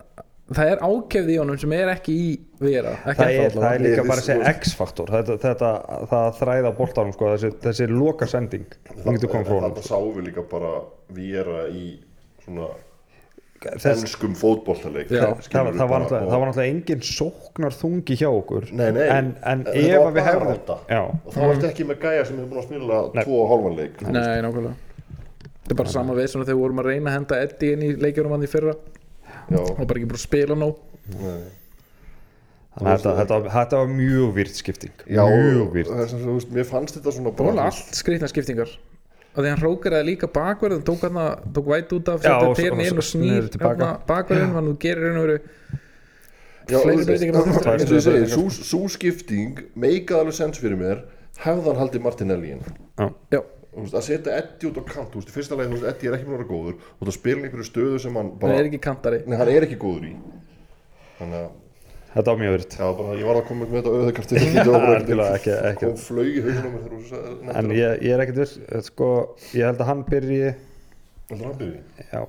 Það er ákefði í honum sem er ekki í vera. Ekki Það er, það er líka Ég- bara að segja þú- X-faktor. Þetta, þetta, það að þræða boltanum sko, þessi, þessi loka sending þetta sáum við líka bara Viera í svona Þess, ennskum fótboltaleik. Já, það, það, var náttúrulega, það var náttúrulega engin sóknar þungi hjá okkur. Nei, nei, en, en ef var að við hefðum já, og það varst ekki með gæja sem hefur búin að spila Nei. tvo og hálfan leik. Nei, nákvæmlega. Þetta er bara sama við svona þegar við vorum að reyna að henda Eddie inn í leikjunum hann í fyrra. Já, og bara ekki bara að spila nóg. Nei. þannig að þetta, þetta, var- þetta var mjög virt skipting. Já, mjög virt mér fannst þetta svona Það var allt skrýtna skiptingar og því hann rókaraði líka bakverðin tók hann tók væt út af perin og- inn og snýr bakverðin hann gerir veru Já, fleiri breytingar sú skipting meikaði alveg sens fyrir mér hefðan haldið Martinelli inn. Já, Já, Þú veist, að setja Eddie út á kant í fyrsta leið, þú veist, Eddie er ekki að vera góður og það spila einhverju stöðu sem hann hann bara er ekki kantari. Nei, hann er ekki góður í. Þannig að, þetta var mjög virt já, bara, ég var að koma með þetta *laughs* ekki kom flög í hausnum á mér þegar þú sagði- en ég, ég er ekkert viss sko, ég held að hann byrji. Heldur hann byrji? já,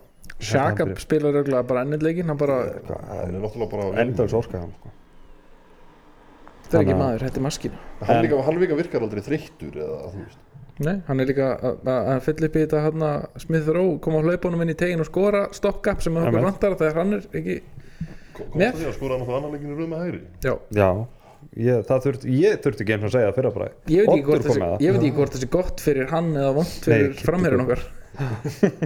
Shaka spilar auðvitað bara ennið leikin hann bara, hann er náttúrulega bara endals orka hann sko. þetta er ekki maður, þetta er maskín hann, hann líka virkar aldrei þreyttur eða þú veist Nei, hann er líka að- að að fylla upp í þetta hann að Smith Rowe koma á hlaupunum inn í tegin og skora stoppgap sem er okkur Amen. vantar þegar hann er ekki kom Með- það því að skora á annan leikinu rauð með hægri. Já, já, ég, það þurft, ég þurfti ekki eins og að segja það fyrra bræði ég veit ekki þessi, ég veit ekki hvort þessi gott fyrir hann eða vond fyrir Nei, framherjun okkar.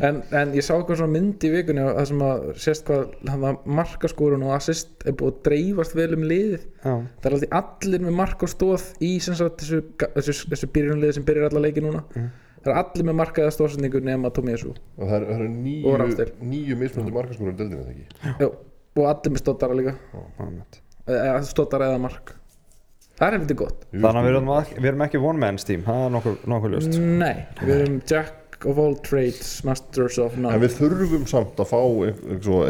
En, en ég sá eitthvað svona mynd í vikunni það sem að sést hvað hann að markaskorun og assist er búið að dreifast vel um liðið. Já, það er alltaf allir með mark og stóð í sem sagt, þessu, þessu, þessu byrjunliði sem byrjar alla leiki núna. Mhm. það er allir með markaða stóðsendingu nema Tómi Jesu og það eru er nýju, nýju mismunandi markaskórar í deildinu eða ekki og allir með stóttara líka. Eða stóttara eða mark. Það er heldur gott. Þannig að við erum, við erum ekki one man's team það er nokkuð, nokkuð ljóst. Nei, við erum Jack of all trades masters of En none við þurfum samt að fá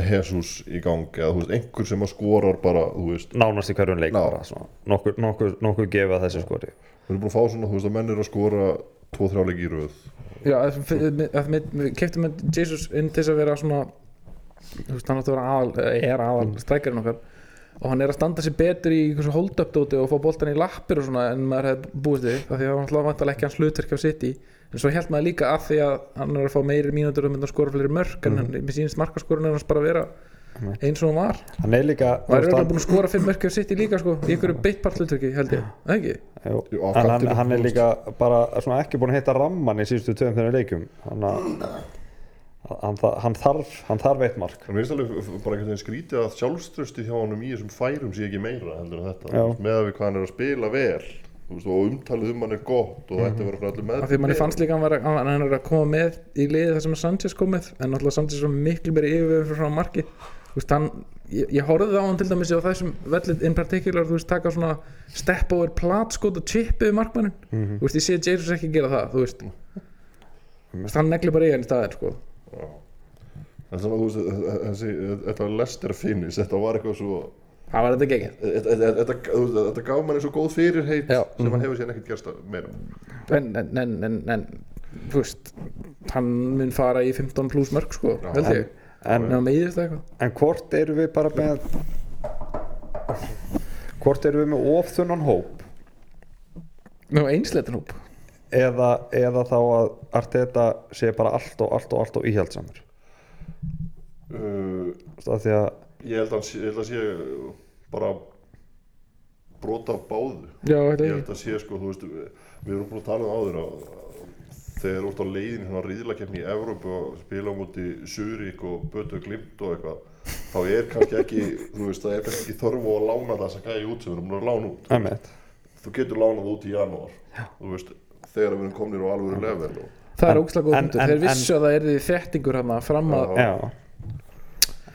Jesus í gang eða þú veist, einhver sem að skorar bara, þú veist, nánast í hverjum leik nokkuð, nokkuð, nokkuð gefa þessi skori. Við erum búin að fá svona, þú veist, að menn eru að skora tvo, þrjá leiki í röð. Já, við keftum Jesus inn til að vera svona veist, hann átti að vera aðal er aðal strækjarinn okkar. Og hann er að standa sér betur í einhversu hold-up dóti og fá boltan í lappir og svona en maður hefði búist við af því að alltaf vantalega ekki hans hlutverk á City. En svo held maður líka að því að hann er að fá meiri mínútur og mynda að skora fleiri mörk en hann, mér sýnist markaskorun er hans bara að vera eins og hann var. Hann er líka og hann er veist, búin að skora fimm mörk á City líka sko, í einhverju beittpart hlutverki held ég, ekki? hann, jú, en hann, hann er líka bara svona ekki búin að hitta ramman í síðustu þeirra leikjum. Hann, hann, þa- hann þarf hann þarf eitt mark. Mér finnst alveg bara einhvern veginn skrítið að sjálfströsti hjá honum í þessum færum sé ekki meira heldur en þetta. Með að við hvað hann er að spila vel þú veist, og umtalið um hann er gott og þetta verður frá allir með af því manni fannst líka að hann, hann er að koma með í liði þar sem Sanchez kom með en náttúrulega Sanchez var miklu meiri yfirvefur frá marki. Þú veist, hann, ég, ég horfði á hann til dæmis á þessum vellit in particular þú veist, taka svona step over platskot og chip yfir markmannin Mhm. þú veist, ég sé Jesus ekki gera það veist. Hann negli bara í hann í staðin sko. En svona, þú veist, þetta var Lester finish, þetta var eitthvað svo það var þetta geggjað. Þetta, gaf manni svo góð fyrirheit Já. sem hann hefur síðan ekkert gerst að- meira. En, en, en, en, en þú veist hann mun fara í 15 pluss mörg sko, held ég. En, en hann meiðist eitthvað. en hvort eru við bara með hvort eru við með ofþunnan hóp? Nú, einsleitin hóp eða, eða þá að Arteta sé bara allt og allt og allt og íhjaldsamur uh, af því að Ég held að, hann sé- ég held að sé bara brota af báðu. Já, Ég held að sé sko, þú veist, við, við erum búin að tala um áður að þegar þú ert á leiðin í svona ríðlakefni í Evrópu og spila á móti Surik og Bötu Glimt og eitthvað þá er kannski ekki, þú veist, það er kannski ekki þörfu að lána það sem gæði út sem við erum búin að lána út. Einmitt. þú getur lánað út í janúar þú veist, þegar við erum komnir á alvöru level og það er ógslag góð en- þeir vissu að það er því þettingur hann fram að Já. Já.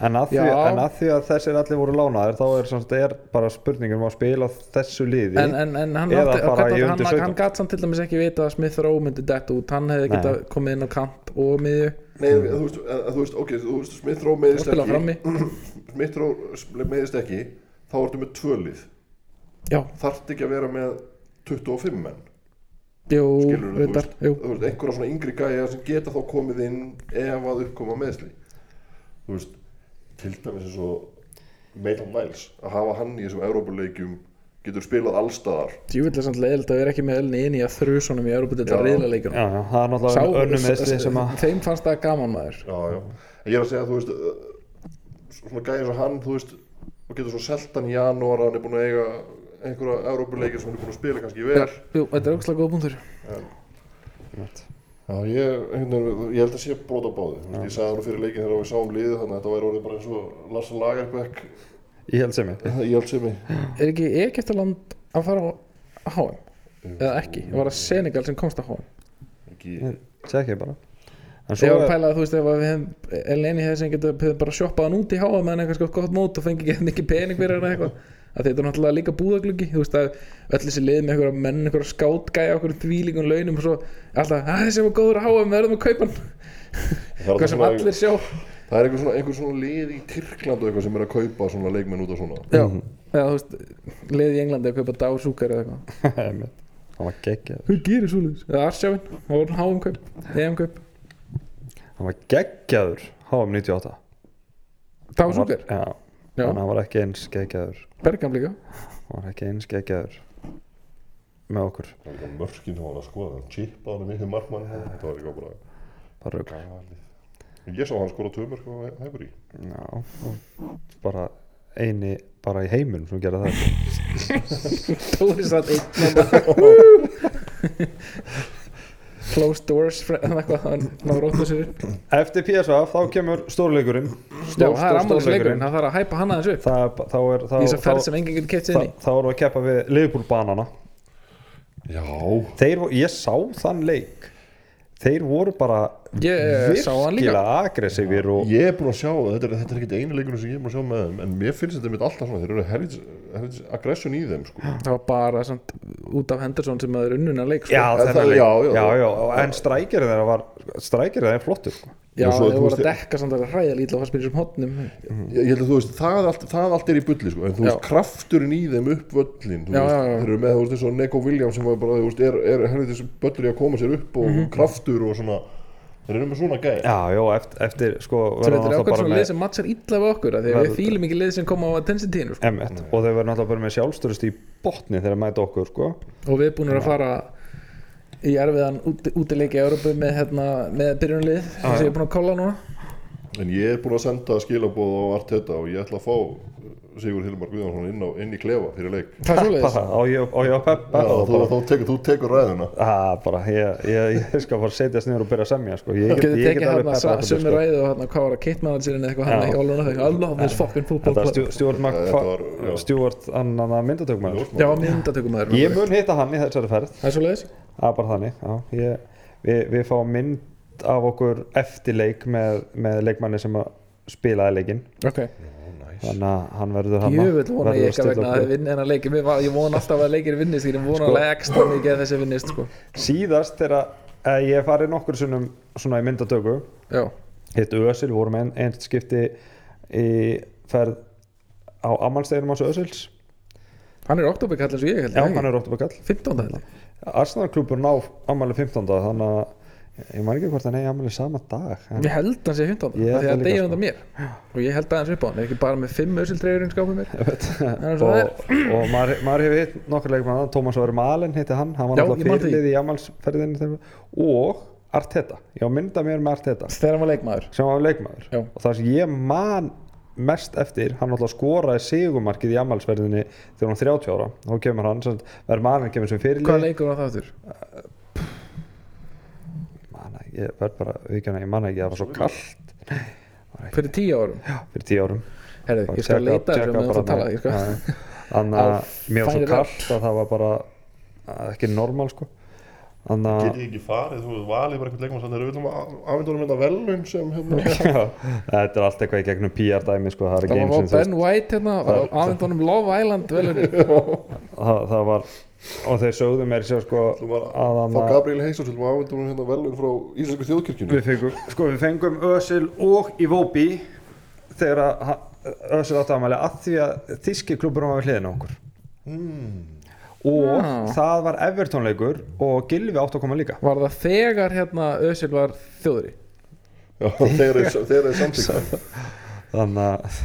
En að, því, en að því að þessir allir voru lánaðir þá er, samt, er bara spurningum að spila þessu liði en, en, en hann, átti, í hann, hann, 17. hann gat samt til dæmis ekki vita að Smith Rowe myndi dett út. Hann hefði geta komið inn á kant og miðju. Nei, þú veist, að, þú veist, ok, þú veist, Smith Rowe meðist ekki. *clears throat* Smith Rowe meðist ekki. Þá ertu með tvölið já, þarft ekki að vera með 25 menn jú, skilur þú veist, þú veist, einhverja svona yngri gæja sem geta þá komið inn ef að uppkoma meðsli þú veist, til dæmis eins og Maitland Niles, að hafa hann í þessum Evrópuleikjum getur spilað allstaðar djúvillig samt leiðilegt að vera ekki með elni inn í að þrjusunum í Európa-delta Já. Já, það er náttúrulega önnum meðsli sem að þeim fannst það gaman maður. Já, já, ég er að segja, þú veist uh, svona gæja eins og hann, þú veist og getur svo selt hann í janúar hann er búin að eiga einhverja Evrópuleikir sem hann er búin að spila kannski vel. jú, þetta er ógslag góð punktur. Já, ég, veginn, ég held að sé brot á veist, Ég sagði hann fyrir leikin þegar við sáum liðið þannig að þetta væri orðið bara eins og Larsen Lagerbæk ég held sem ég Ég held sem ég er ekki Egyptaland að fara á HM eða ekki, var það Senegal sem komst á HM ekki, Tjekki bara. En Ég svo var að pæla að þú veist ef að við hefum Eleni hefði sem getur bara shoppað hann út í háa meðan eitthvað sko gott mót og fengi ekki pening fyrir hann eitthvað að þetta er náttúrulega líka búðagluggi þú veist að öll þessi lið með einhverja menn einhverja skátgæja okkur þvílíkum launum og svo alltaf að þessi var góður að háa við verðum að kaupa hann. Það, hvað sem allir sjá. það er einhver svona, einhver svona lið í Tyrkland og eitthvað sem er að kaupa svona leikmenn út af svona. Já, eða þú veist lið í Englandi að kaupa dársúkar eða eitthvað. *laughs* Hann var geggjað. Hvað gerir svo liðs? eða Arsjáin, það voru háum kaup EM kaup. Hann var geggjaður. HM 98 dársúkar, já, já, en hann var ekki eins geggjaður. Bergam líka. Hann var ekki eins geggjaður með okkur. Það var mörkin sem hann var að skoða. Hann chipa hann mikið markmann þetta var eitthvað bara bara galið. Ég sá hann skora tvö mörk á Hæfri já, og bara eini bara í heiminum sem gera það. Tóri satt einn Closed doors eftir PSV þá kemur stórleikurinn. Já, það er ammælisleikurinn, það þarf að hæpa hann aðeins upp. Það, þá er þess að keppa við Liverpool banana já, þeir, ég sá þann leik. Þeir voru bara Ég eh, sá hann líka virkilega aggressífir og ég er búin að sjá þetta er, þetta er ekki einu leikunum sem ég er búin að sjá með þeim en mér finnst þetta mitt alltaf svona þeir eru helvits, helvits aggression í þeim sko. Það var bara samt, út af Henderson sem að er unnuna leik sko. já, það- leik, já, já, já. já, en strækirinn þeirra var strækirinn þeirra er flottur sko. Já, þeir þú voru að dekka samt að það er hræða lítið og mér í þessum hotnum ég, ég held að þú veist það allt, það allt er í bulli sko. en þú veist krafturinn í þeim upp völlin þeir eru með þú veist eins og Neko Williams sem var bara þú veist er, er helvits að þeir eru með svona gæð já, já, eftir, eftir sko, Svo verða þetta er náttúrulega ákveð bara svona með lið sem matchar illa við okkur af Því að Verður- við fýlum ekki lið sem koma á attention-tíðinu sko. M1 og þeir verður náttúrulega bara með sjálfstörust í botni þegar mæta okkur sko. Og við búin að fara í erfiðan úti, útileiki í Európu með, hérna, með byrjunlið sem ég er búin að kolla núna en ég er búin að senda skilabóð á Arteta og ég ætla að fá Sigur Hilmar Guðjónsson inn, á, inn í klefa fyrir leik. *laughs* Er bara, á ég að peppa? Já, og þú, bara, tekur, þú tekur ræðuna. Að, bara ég, ég, ég skal bara setjast niður og byrja að semja sko. ég, tekið alveg þetta, sömu sko. ræðu og hvað var að kitmanagerinn eitthvað hann Já. í áluna þegar I love this fucking football þetta club. Er Stuart Mac Þetta var- já. Stuart annan að myndatökum Já, myndatökum maður ég mun hitta hann í þessari ferð. Það er svoleiðis. Það er bara þannig. Já, ég, við, við fáum mynd af okkur eftir leik með, með leikmanni sem að spilaði leikin Ok þannig að hann verður hann Jöfull vona ég ekki að vegna að þið vinni hennar leiki Mér var- Ég vona alltaf að leikir vinnist Ég vona Sko- alveg ekstra mikið að þessi vinnist sko. síðast þegar að ég farið nokkur sinnum svona í myndatöku hitt Ösil, vorum einn ein skipti í ferð á ammálsteginum á Ösils hann er oktoberkall eins og ég held já, hann er róttubakall 15. held ég Arsenal klúpur ná ammali 15. þannig að ég man ekki hvort hann eigi ammali sama dag en, Ég held hann sé 15. Ég af Því held að degja sko. undan mér. Og ég held aðeins upp á hann ekki bara með 5 ösiltreyjur í skápum mér? Ég. Það það og, og maður, maður hefur hitt nokkur leikmann Tómas Óri Malen hitti hann hann var ég því. fyrirlið í ammálsferðinu þegar- og Arteta, ég á mynda mér með Arteta. Þegar hann var leikmaður. Var leikmaður. Og það sem ég man mest eftir, hann náttúrulega skoraði sigumarkið í ammálsferðinni þegar hann var 30 ára. Þá kemur hann, Malen kemur sem Hvað fyrirlið var það man, ég verð bara, vikjana, ég man ekki það var svo kallt Fyrir 10 árum? Fyrir 10 árum. Herðu, ég skal leita þessu með. það tala þannig að mér var svo kallt að það var bara ekki normal sko. Þannig Get ég ekki farið, þú veist, valið bara einhvern leikmann sem er auðvitað afmyndunum hérna velun sem hérna *laughs* Já, þetta er allt eitthvað í gegnum PR dæmi sko, það er Það var einu fá sinni, þú Ben White hérna Það- aðeindunum Love Island velunni *laughs* það, það var og þeir sögðu mér sér sko var að hann Gabriel Heysons til afmyndunum hérna velun frá Íslenska þjóðkirkjunni. Við fengum, sko við fengum Ösil og Iwobi þegar að Ösil átti afmæli að því að þíski klubburum var við hliðina á okkur. Mm. og Já. það var Everton leikur og Gilvi átti að koma líka. Var það þegar hérna Ösil var þjóðri? Já, þegar þeir- þegar þeir samtíka *laughs* þannig að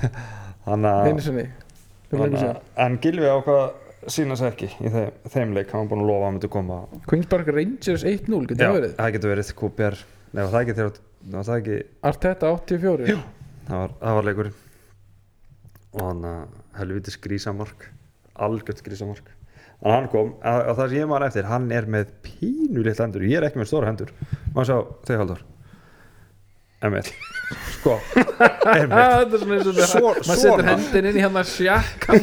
þannig að að- En Gilvi ákvað sína sér ekki í þeim, þeim leik, hann var búin að lofa að hann myndi koma. Queen's Park Rangers 1-0 getur Já, það verið? það getur verið QPR Nei, var það ekki þegar var það ekki, Arteta 84 það var, það var leikurinn. Og hann að helvitis grísamark. Algjört grísamark. En hann kom, að, að það sem ég man eftir hann er með pínulegt hendur. Ég er ekki með stóra hendur. Maður sjá, þau haldur Emil sko, Emil Ah, Þetta er svona eins og Svo- maður setur hendin inn í hann að sjakka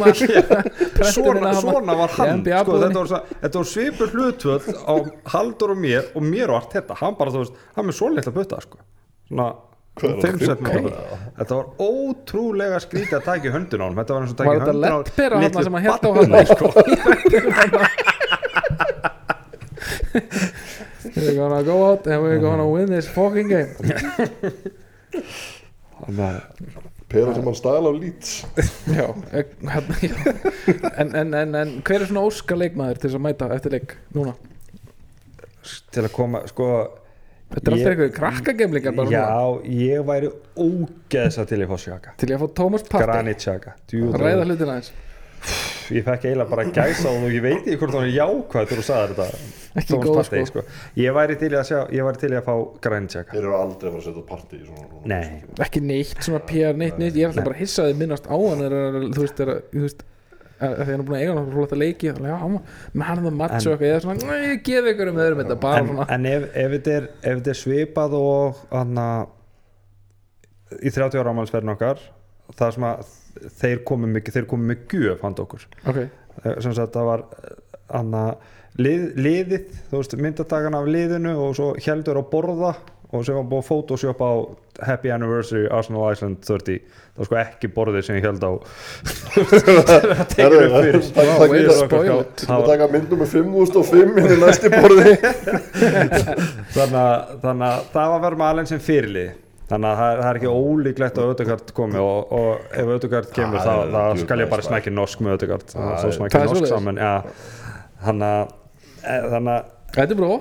svona, svona var hann. sko, þetta, var, þetta var svipur hlutvöld á Haldur og mér og mér og allt þetta hann bara, þú veist, hann með svo litla butta sko. svona er centimetra. þetta var ótrúlega skrítið að taka í höndin á hann þetta var eins og taka í þetta höndin á litlu sem hann held á barni, hann sko. *laughs* *laughs* *laughs* We're gonna go out and we're gonna win this fucking game. Þannig að- Pera sem hann stæla af lít Já, hérna, já. En, en, en, en hver er svona óska leikmaður til þess að mæta eftir leik núna? til að koma sko Þetta er alltaf einhverju krakkagemlingar bara núna. Já, ég væri ógeðsa til ég fá sjaka Til ég að fá Thomas Partey. Granit sjaka Ræða hlutina eins ég fekk eiginlega bara gæsa og ég veit ekki hvort hann er jákvæð þegar þú sagði þetta Ekki góð, Partey, sko. ég væri til að sjá ég væri til í að fá granit sjaka Þeir eru aldrei að fara að setja partí Nei. Ekki neitt svona PR neitt neitt. Ég er alltaf bara hissaði minnast á hann Þú veist, er, að því hann er búin að eiga hann leiki og já, hann, með hann er það match og eitthvað eða svona, nei, ég gef ykkur um öðrum þetta bara en, en ef, ef, þetta er, ef þetta er svipað og anna, í 30 ára ámælsverðin okkar það sem að þeir komu mikið þeir komu með gjöf handa okkur. Ok, Eh, sem sagt það var anna, lið, liðið, þú veist myndatakan af liðinu og svo heldur á borða og sem var búið að photoshop á Happy Anniversary Arsenal Iceland 30 það var sko ekki borðið sem ég held á. Það tekur upp fyrir. Það er spoil it. Það er að taka myndum með 5005 inn í næsti borði. *laughs* Þannig að, það var verið með alveg sem fyrirlið þannig að það er, það er ekki ólíklegt að Ödegard komi og, og ef Ödegard kemur Það þá, þá skal ég bara smækja norsk með Ödegard Það þá smækja Það norsk saman já. þannig að e, þannig að þetta er bró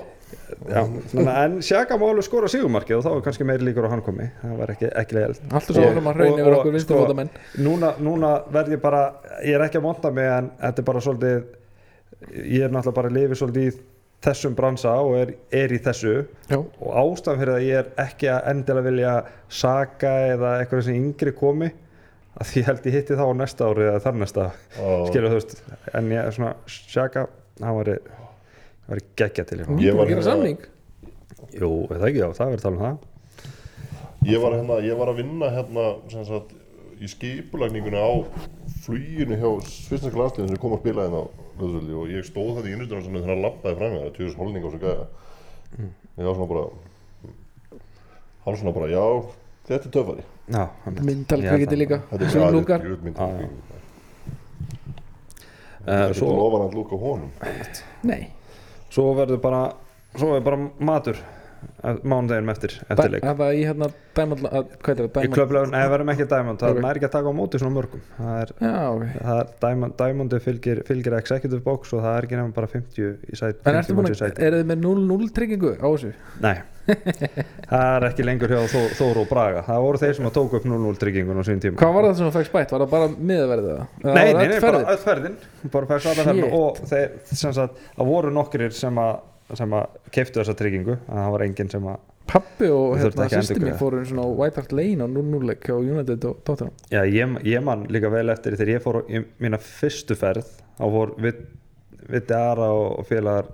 en Sjaka má alveg skora sigumarkið og þá er kannski meiri líkur á hann komi. Það var ekki, ekki leiðilegt. Alltaf svo varum að hraun yfir okkur vinsturfóta menn núna, núna verð ég bara ég er ekki að monta mig en þetta er bara svolítið ég er náttúrulega bara að lifi svolítið í þessum bransa og er, er í þessu. Já, og ástæðan fyrir að ég er ekki að endilega vilja saga eða eitthvað sem yngri komi að því held ég hitti þá á næsta ári eða þar næsta skilur þú veist. En ég er svona Sjaka hann var var geggja til hún Ég var að gera hérna- samning? Jú, er það ekki, já, það verður að tala um það. Ég var, hérna, ég var að vinna hérna sem sagt, í skipulagninguna á fluginu hjá svisneska landsliðin sem kom að spila hérna á Löðsvöldi og ég stóð þetta í innrýstunum sem þegar hann lappaði fram með það, tjóðis holning og svo gæða ég var svona bara hann svona bara, já, þetta er töfari Já, einmitt. myndal Ég held kvikiti það. líka Þetta er Eh, svo, lofan að lúka honum. Nei, svo verður bara svo er bara matur eh, mánudeginum eftir, eftir leik. það var í hérna Diamond, það, Í Diamond klöflögun, nei, verðum ekki Diamond það Ok. er ekki að taka á móti svona mörgum. Það er, já, ok. það er Diamond, Diamondi fylgir, fylgir executive box og það er ekki nefnum bara 50 í sæti en ertu 50 búin að, er þið með 0-0 tryggingu á þessu? Nei, *laughs* það er ekki lengur hjá Þó, Þóru og Braga. Það voru þeir sem að tóku upp 0-0 tryggingun á sín tíma. Hvað var það sem þú fækst bætt, var það bara miðaverðið það? Eða Nei, nei, bara öll ferðin. Og þeir, sem sagt, það voru nokkrir sem að, sem að keiftu þessa tryggingu en það var enginn sem að Pappi og hérna ekki að sýsti mín endurgreiða. fóru einu svona á White Hart Lane á 0-0 leik hjá United og Tottenham Já, ég, ég man líka vel eftir þegar ég fór á í mína fyrstu ferð þá fór Vitti Ara og félagar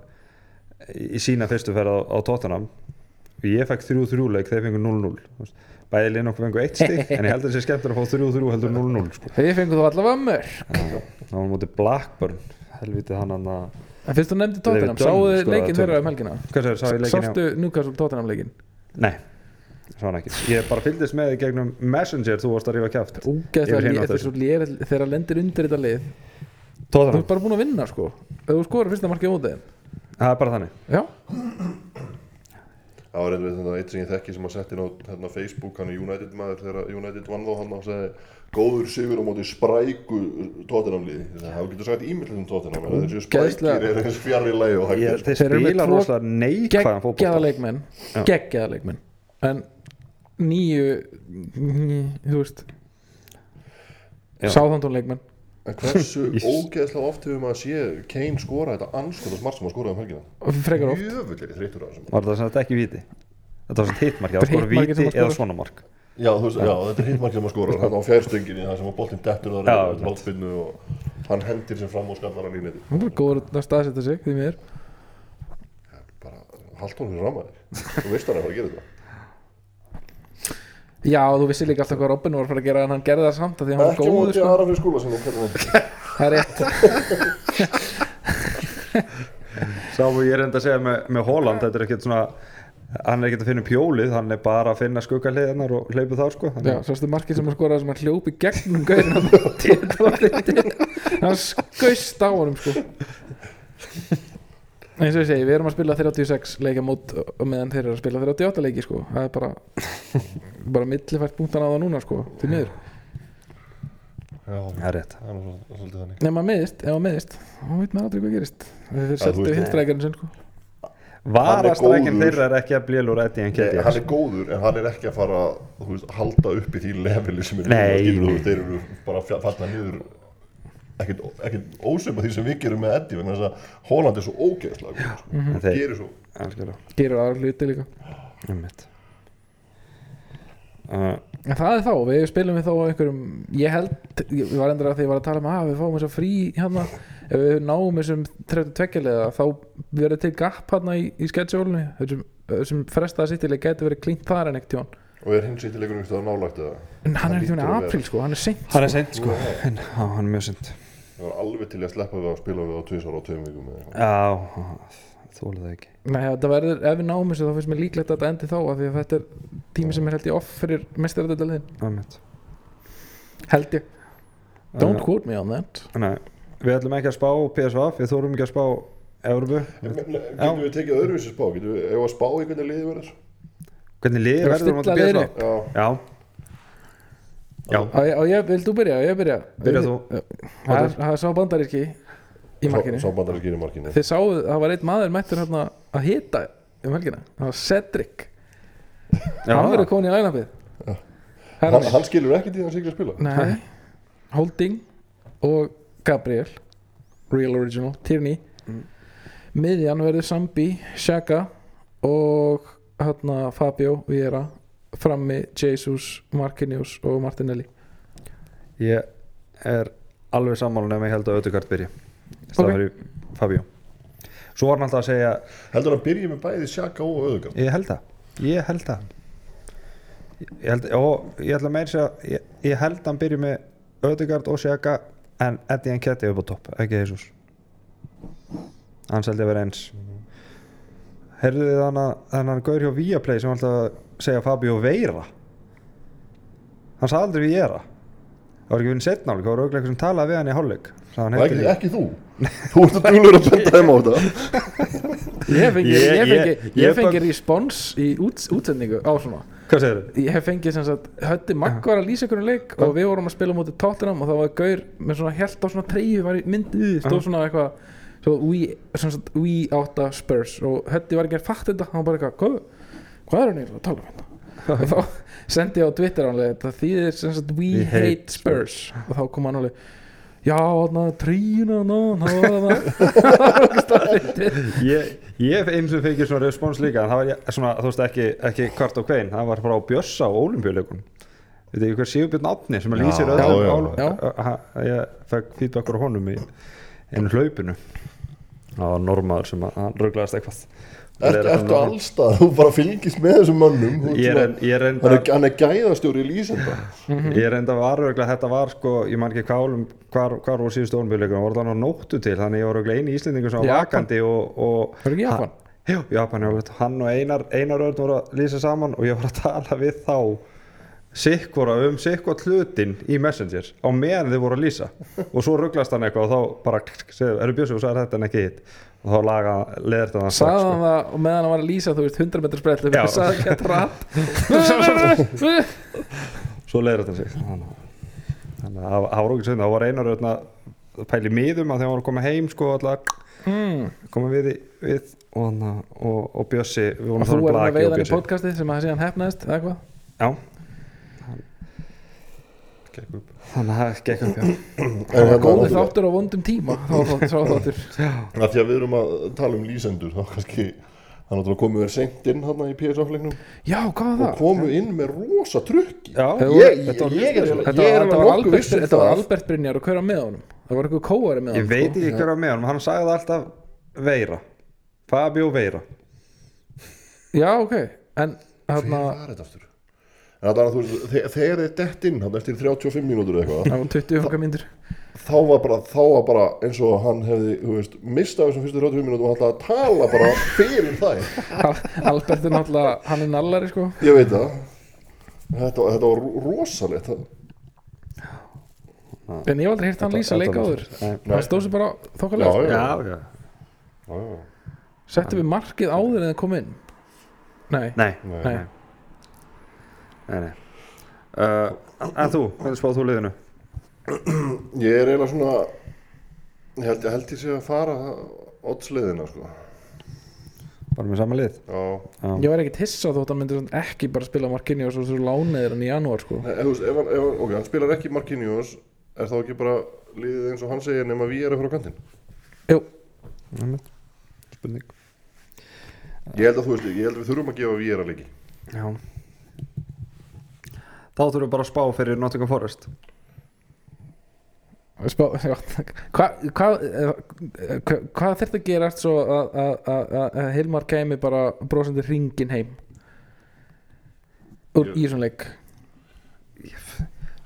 í sína fyrstu ferð á, á Tottenham og ég fekk 3-3 leik þegar fengur 0-0 þú veist. bæði linn okkur fengur 1 stig en ég held að það sé skemmtur að fá 3-3 heldur 0-0 sko. þegar fengu þú allavega mörg það var mútið Blackburn helviti hann að En fyrst þú nefndi Tottenham, sáðu þið tvö. þeirra um helgina? Hvað sér, sá ég leikin Sástu Newcastle Tottenham leikinn? Nei, hann ekki. Ég bara fylgdist með í gegnum Messenger þú varst að rífa er lér þegar það lendir undir þetta lið. Þú Tóðan, ert bara búin að vinna sko. Ef þú skorar fyrsta markið á mótið þeim. það er bara þannig. Já, Það var einhvern veginn eitt sem ég þekki sem að setja inn á hérna, Facebook, hann er United maður þegar United vann þá hann og segi góður sigur á móti spræku tóttinamliði. Það getur sagt ímyndið um tóttinam en þessi sprækir er eins fjarr í lagi og hægt ég. Þeir Þeir eru með spila tvo rosalega neikvæðan geggjaða fótbolta leikmenn. Geggjaða leikmenn En nýju Þú veist Já. En hversu *laughs* ógeðslega oft hefur maður sé Kane skora þetta anskoðast margt sem hann skoraði um helgina? Og Frekar oft Jöfull er ég þreyttur á þessum. Var það sem þetta ekki víti? Þetta var sem hitmarki, það Þetta er var skor hitmarkið sem víti hann eða svona mark Já, veist, já, þetta er hittmarkið sem hann skorar hann á fjærstönginu, það sem að boltinn dettur þar Já, í einmitt. hálfspinnu og hann hendir sem fram og skallar hann í neti. Hún er góður að staðsetja sig Því mér Bara, haldt hún fyrir rammaðir. Þú veist hann er að fara að gera þetta. Já, þú vissi líka alltaf hvað Robin var að fara að gera En hann gerði það samt að því að hann var Ekki góður móti sko. aðra fyrir skóla kallar Það er rétt. *laughs* Sá ég er enda að segja með, með Holland Þetta er ekkert svona Hann er ekkert að finna upp hjólið, hann er bara að finna skuggaliðinar og hleypu þá sko. Já, Þannig, sástu markið sem hann skoraði sem hann hljópi gegnum gauðin *laughs* hann skaust á honum sko *laughs* eins og ég segi, við erum að spila 36 leikja mót og meðan þeir eru að spila 38 leiki sko, það er bara *laughs* bara millifært punktan á það núna sko til miður, Já, það er rétt. Er ef maður meðist ef maður meðist, þá veit maður aldrei hvað gerist. Þeir veist- hindstrækjarinn sinn sko. Varastrækinn góður. þeirra er ekki að blélur Eddie en Nei, Ketty hann er góður en hann er ekki að fara þú veist, halda upp í því leveli sem er Nei. þeir eru bara að falla niður ekkert, ekkert ósum því sem við gerum með vegna þess að Holland er svo ógeðslega sko. En hann þeir- gerir svo Algjörlega, gerur aðra hluti líka. Einmitt. Uh, En það er þá, við spilum við þá einhverjum Ég held, ég var endur að því ég var að tala um að við fáum þess að frí hérna. Ef við náum þessum 32 leða þá verður til gap hérna í, í sketsjólunni. Þessum, þessum frestaða sittileg gæti verið klínt þar en ekkert tjón og er hins eittilegur einhvers staðar nálægt eða? En hann Hann er ekki hlýtur í apríl sko, hann er seint Hann er seint sko. En, á, Hann er mjög seint. Það var alveg til að sleppa við að spila við á tvisar á tveim vikum eða eitthvað. Já, þólið það ekki. Nei, þetta verður, ef við náum þessu þá finnst mér líklegt að þetta endi þá af því að þetta er tími sem er held ég off fyrir mestaradaldaliðin, Einmitt. Held ég. Don't Uh, quote me on that. Nei, við ætlum ekki að spá PSV Við þórum ekki að spá Európu getum við tekið öðruvísi spá? Getum við, hvernig liðið verður móti stilla liðinu. PSV? já, Já, Já. Á, ég- á, ég, Vil þú byrja? Ég byrja? Byrja þú. Það er- sá bandaríski í markinu. sá bandar að gera í markinu. Þið sáðu, það var einn maður mættur hérna að hita um helgina. Það var Cedric. Já. Hann verður komin í lænapið hann, hann skilur ekkert í það sig að spila. Nei. Holding og Gabriel Real Original, Tierney. Mm. Miðjan verður Sambi, Shaka og hérna Fabio Vieira frammi Jesus, Marquinhos og Martinelli. Ég er alveg sammála nefn ég held að Ödugard byrja. Það verður Fabio. Svo var hann alltaf að segja heldur hann byrja með bæði Sjaka og Öðugard Ég held það. Ég held það. Ég held, og ég held að meira segja ég, ég held að hann byrja með Ödugard og Sjaka en Eddie Nketi upp á topp ekki Jesus. Hans held ég að vera eins Herðu þið þannig þennan gaur hjá Viaplay sem alltaf að segja Fabio Veira? Hann sagði aldrei Viera. Það var ekki vinn setna það var auðvitað eitthvað sem talaði við hann í hálfleik. Og heitir ekki, ekki þú. *laughs* Þú ert að dúlur að benda þeim á þetta. *laughs* Ég fengi, Ég- ég, fengi, ég- ég, ég fengi bara- respons í út, útsendingu á svona. Hvað segir þið? Ég hef fengið sem sagt Hötti Magg var að lýsa einhverjum leik og við vorum að spila mútið Tottenham og það var gaur með svona held á svona treyju var í myndið stóð svona eitthvað svo we, sem sagt, we átta Spurs. Og Hötti var ekki að fatta þetta. Hann var bara eitthvað hvað, er hann eiginlega að tala um þetta? *laughs* Og þá sendi ég á Twitter ánlega þetta þýðir sem sagt we, We hate, hate Spurs. Og þá kom hann alveg já, *laughs* það var það Ég, eins og fengið svona respons líka en það var svona, þú veist ekki, ekki kvart og kvein það var frá Bjössa á olimpíuleikum Veit ekki hver Sigurbjörn Átni sem að lýsir öðrum Ég fekk feedbackur á honum í einu hlaupinu það var normaður sem að hann rugglaðist eitthvað hann. allstað, þú bara fylgist með þessum mönnum hann er, hann gæðastjóri lýsenda *laughs* Ég er enda var örugglega, þetta var sko, ég man ekki hvað álum, hvar, hvar voru síðustu ólumbíuleikunum, voru það á nóttu til, þannig ég var örugglega eini íslendingur sem var vakandi og, og Það ekki Japan? Jú, Japan, já, veit, hann og Einar, Einar Örn voru að lýsa saman og ég var að tala við þá sikkvora um sikkvort hlutin í Messenger á meðan þið voru að lýsa. Og svo rugglast hann eitthvað og þá bara, eru Bjössi og sagði þetta en ekki hitt. Og þá laga, leðir þetta hann Sagði sko. hann það og meðan hann var að lýsa þú veist 100 metrar sprell Já. Sagði ekki að rætt *laughs* svo leðir þetta sig. Þannig að- að það það var okkur sund, þá var Einar Örn að pæli miðum að þegar hann var að koma heim sko alltaf mm. koma við, við og, hann, og, og Bjössi Og þú að er með blaki og veiðan í Bjössi. podcastið sem að síðan hefnaðist eða hvað Já Þannig að það gekk upp já. *clears throat* En hérna, Góði náttúrulega- þáttur á vondum tíma þá þáttur, Af því að við erum að tala um lýsendur þá kannski hann náttúrulega komu þér seint inn hann í PSF-leiknum Já, hvað var og það? komu inn með rosa trukki. Já, Þetta ég, ég, þetta var var, var, Albert, um þetta var það. Albert Brynjar og hver var með honum? Það var einhver kóari með Ég honum veit ekki hver var með honum, hann sagði það alltaf Veira. Fabio Veira. Já, ok. En Hver hérna var þetta aftur? Var þú veist, þe- þegar þið dett inn eftir 35 mínútur eða eitthvað Það var 20 okkar myndir þá var bara, þá var bara eins og hann hefði, þú veist, mistað þessum fyrstu 35 mínútur og hann ætlaði að tala bara fyrir það Albert er náttúrulega Hann er nallari sko. Ég veit það. Þetta, þetta var ro- rosalegt það, En ég hef aldrei heyrt hann lýsa leik áður. Nei. Það stóð sér bara já já, já. Settum við markið áður en það kom inn? Nei, Nei, Nei. Nei. Nei, nei. Uh, En þú, hvernig spáð þú liðinu? ég er eiginlega svona ég held, ég held ég sé að fara oddsliðina sko. Bara með sama lið? Já, Já, Ég var ekkert hissa þótt hann myndi svona ekki bara spila Markinni og svo, lániðir hann í janúar sko. Nei, þú veist, ef hann, ef hann, ok, hann spilar ekki Marquinhos er þá ekki bara liðið eins og hann segir nema við erum frá kantinn? Jú, spurning. Ég held að þú veist, ég held að við þurfum að gefa við erum leiki. Já Þá þurfum við bara að spá fyrir Nottingham Forest. Spá, *laughs* já, hvað hva, hva, að gerast svo að- að að- að að Hilmar kemi bara brosandi hringin heim? Úr í svona leik.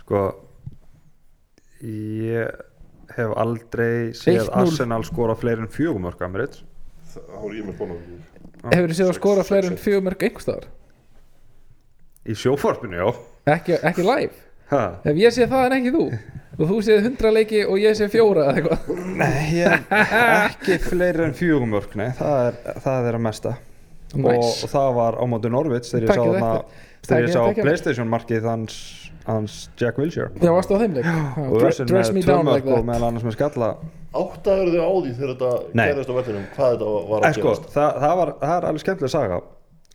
Sko Ég hef aldrei séð 1-0. Arsenal skora fleiri en fjögumörk Amerit þá er ég með bónum Hefur þið séð að skora sex- fleiri en sex. fjögumörk einhverstaðar? Í sjóforpinu, já Ekki, ekki live? Ha. Ef ég sé það en ekki þú? Og þú séð hundra leiki og ég sé fjóra eða eitthvað? Nei, ég, ekki fleiri en fjögumörk Nei, það er, það er að mesta. Nice. og það var á móti Norvits þegar ég sá, þarna, þegar ég sá. Playstation markið hans, hans Jack Wilshere. Já, varstu á þeim leik? Já, og þessin með me tvö down mörk like og meðal annars með skalla. Áttaður þið á því þegar þetta gerðist á vellinum hvað þetta var að sko, gerast? það, það, var, það er alveg skemmtileg saga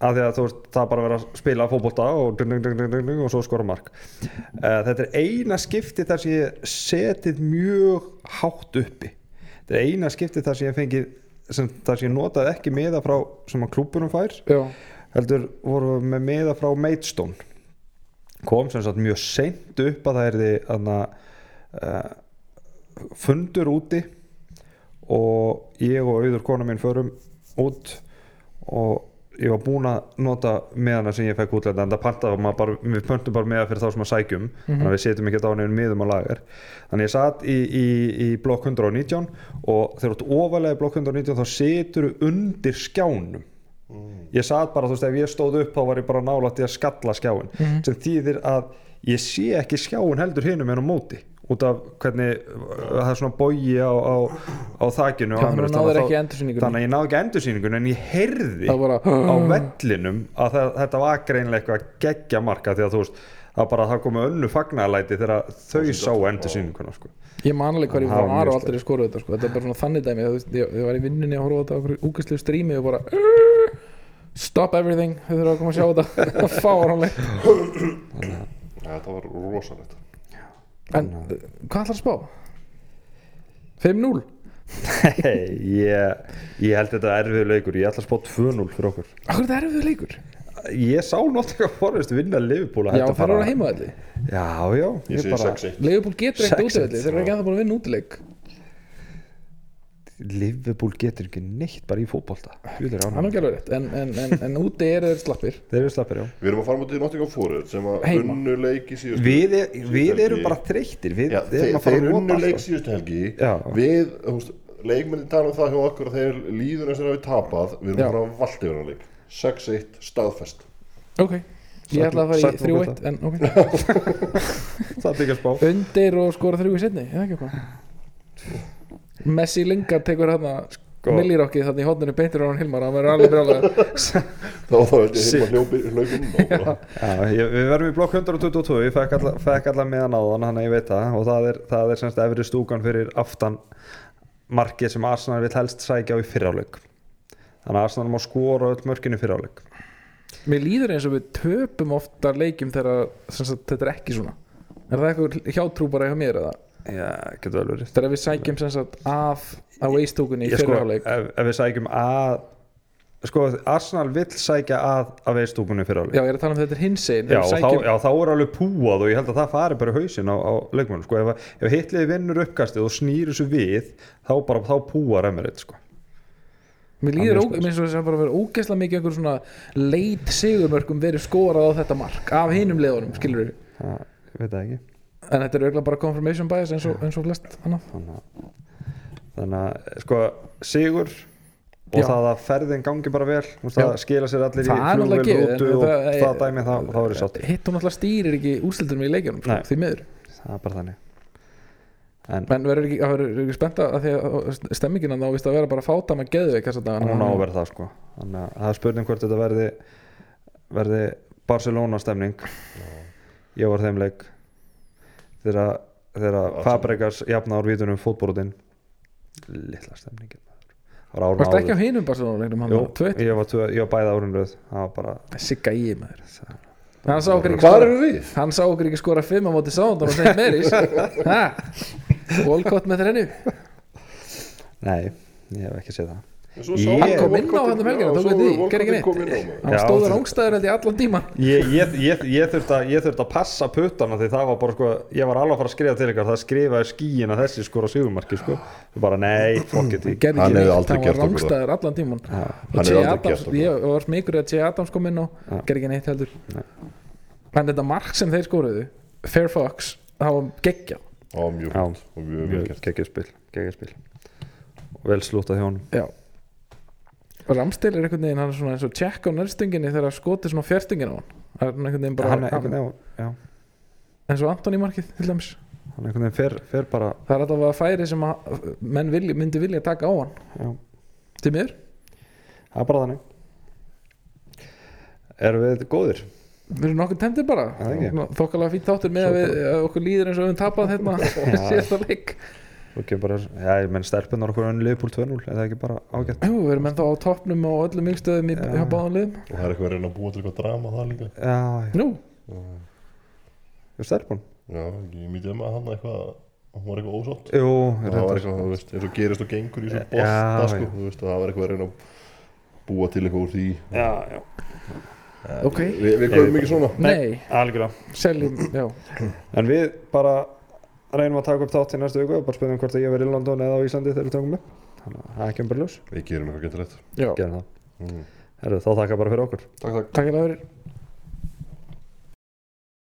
af því að þú veist, það er bara að vera að spila fótbolta og, ding, ding, ding, ding, ding, og svo skora mark. Uh, þetta er eina skipti þar sem ég setið mjög hátt uppi. Þetta er eina skipti þar sem ég fengið sem, þar sem ég notaði ekki meða frá sem að klúbunum fær. Já, heldur voru við með meða frá Maidstone. Kom sem sagt mjög seint upp að það er því uh, fundur úti og ég og auður kona mín förum út og ég var búinn að nota meðana sem ég fekk útlenda en það pantaði maður bara, við pöntum bara meða fyrir þá sem að sækjum þannig að við setjum ekki á nefnum miðum á lagar þannig ég satt í, í, í blokk 119 og þegar þú ert ofalega í blokk 119 þá setur þú undir skjánum. Ég satt bara, þú veist, ef ég stóð upp þá var ég bara nálægt í að skalla skjáin sem þýðir að ég sé ekki skjáin heldur hinum en á móti út af hvernig það er svona bogi á, á, á þakinu Já, á þannig að þannig að ég náði ekki endursýningun en ég heyrði Það bara- á vellinum að það, þetta var greinlega eitthvað geggja marka því að þú veist það bara það komu önnu fagnalæti þegar þau sá endursýninguna sko. Ég man alveg hvað ég Það var mjög og aldrei skoruð þetta sko. Þetta er bara svona þannig dæmi ég var í vinnunni að horfa á þetta á okkur úkastlu strími og bara "Uh, Stop everything, þau þurfa að koma að sjá þetta. *laughs* Það var fáránlegt. Þetta var rosalegt En uh, hvað ætlar að spá? 5-0 ég, ég held þetta erfiðu leikur. Ég ætla að spá 2-0 fyrir okkur. Akkur þetta er erfið leikur? Ég sá náttúrulega Forrest vinna Liverpool að Já, þetta það er að heima þetta já, já, ég segi bara, 6-1 Leifupúl getur ekkert 6-1, útivelli, þeir eru ekki að það búin að vinna útileik Liverpool getur ekki neitt bara í er hann er ekki alveg rétt. En, en, en, en úti eru þeir slappir. Þeir eru slappir já. Við erum að fara mútið í Nottingham Forest sem að Heima. unnu leik í síðustu við, er, við erum bara þreyttir. Við Já, erum þeir, að fara þeir að unnu nota leik allt. síðustu helgi. Já. Við, þú veist, leikmennin tala um það hjá okkur að þeir líður eins og þeir hafi tapað. Við erum Já. bara að valda yfir hann leik 6-1 staðfest. Ok, ég ætla að fara í og 3-1 en ok, *laughs* það er ekki að spá. Undir og skora þrjú í setni eða ekki *laughs* Messi Lingard tekur hérna Sko. millirokkið þarna í hodninu beintir á hann Hilmar hann verður alveg brjálega *laughs* Þá þá held ég heim að hljópi hlaupin og bara Já, ég, við verðum í blokk 122 ég fekk alla, fekk alla meðan á þann hann að ég veit það og það er, það er semst efri stúkan fyrir aftan markið sem Arsenal vil helst sækja á í fyrráleik þannig að Arsenal má skora öll mörkin í fyrráleik mér líður eins og við töpum ofta leikjum þegar þetta er ekki svona. Er það eitthvað hjátrú bara hjá mér eða Já, getur vel verið. Þegar við sækjum sem sagt af á veistúkunni í Ég sko, fyrirháleik ef, ef við sækjum að sko, Arsenal vill sækja að að veið stúkunni fyrráleik já, ég er að tala um þetta er hinsegin Já, þá, já, þá er alveg púað og ég held að það fari bara í hausinn á, á leikmönnum sko. ef, ef hitliði vinnur uppkastið og snýr þessu við þá bara þá púar Emirates sko. mér líður Hann er ó- mér finnst þess að bara vera ógeðslega mikið einhver svona leit sigurmörkum verið skorað á þetta mark af hinum liðunum skilur við ég veit það ekki en þetta er auðvitað bara confirmation bias eins og, eins og flest annað. Þannig að, þannig að sko, sigur og Já. það að ferðin gangi bara vel veist, það skila sér allir Það í náttúrulega rútu en og það- það dæmi þá, þá er ég sátt hitt hún alltaf stýrir ekki úrslitunum í leikjunum Nei. því miður. Það er bara þannig. En menn verður ekki, það verður ekki spennt að því að stemmingin að þá vist að vera bara fáta með geðveik hún á að vera það sko. Þannig að það er spurning hvort þetta verði verði Barcelona stemning ég var þeim leik þegar þegar Fabregas jafna á vítunum fótbrotin litla stemningin maður. það varst ekki á hinum Barcelona leiknum tveit, ég var, var bæða árun röð það var bara sigga í maður. Hann sá okkur ekki skora eru við? hann sá okkur ekki skora fimm á móti sáðan og. Mary's. *laughs* Ha? Volkott með þrennu. Nei, ég hef ekki séð það Hann kom inn á þarna um helgina, tók við því, gerði ekki neitt. á hann stóður ángstæður held ég allan tíman ég, ég, *laughs* ég, ég þurfti að, ég þurfti að passa puttana því það var bara sko, ég var alveg að fara að skrifa til ykkar það skrifaði skíin að þessi skora sigumarki sko, þú bara nei, fuck it. Gerði Hann ekki hefði neitt, aldrei hann gert var okkur það. rángstæður allan tíman Hann hefði aldrei gert okkur ég var smikur að Che Adams kom inn og gerði ekki neitt heldur. En þetta mark sem þeir skoruðu Fair Fox, það var geggja og mjög vel mjög gert. geggið spil, geggið spil. Og vel slúta hjá honum og Ramstil er einhvern veginn, hann er svona eins og tjekk á nærstunginni þegar skotið svona fjärstungin á hann. Það er einhvern veginn bara hann er einhvern veginn, já, eins og Antoni markið til dæmis. Hann er einhvern veginn fer, fer bara það er alltaf að færi sem að menn vilja, myndi vilja taka á hann. Já, til mér, það er bara þannig. Erum við góðir? Við erum nokkuð temdir bara. Það þokkalega fínt þáttur með Svo að við, að okkur líður eins og við tapað hérna *laughs* síðasta leik og ekki bara, já, ég menn stelpunar okkur önni liðbúl 2-0, er það ekki bara ágætt? Jú, við erum ennþá á toppnum á öllum yngstöðum í hjá báðum liðum. Og það er eitthvað að reyna að búa til eitthvað drama það líka. Já, já, Nú, þú stelpun Já, ég mítið um að hann eitthvað Hún var eitthvað ósátt. Jú, Það var eitthvað, þú veist, eins og gerist og gengur í svona bosta sko, þú veist, og það var eitthvað að reyna að búa til eitthvað úr því. Já, já, ok. Við, við komum ekki svona. Nei, algjörlega. Seljum, já. En við bara reynum að taka upp þátt í næstu viku og bara spennum hvort að ég verið í London eða á Íslandi þegar við tökum upp. Þannig að það kemur bara ljós Við gerum eitthvað getur rétt. Já, Mm. Gerum það. Herru, þá þakka bara fyrir okkur. Takk, takk. Takk fyrir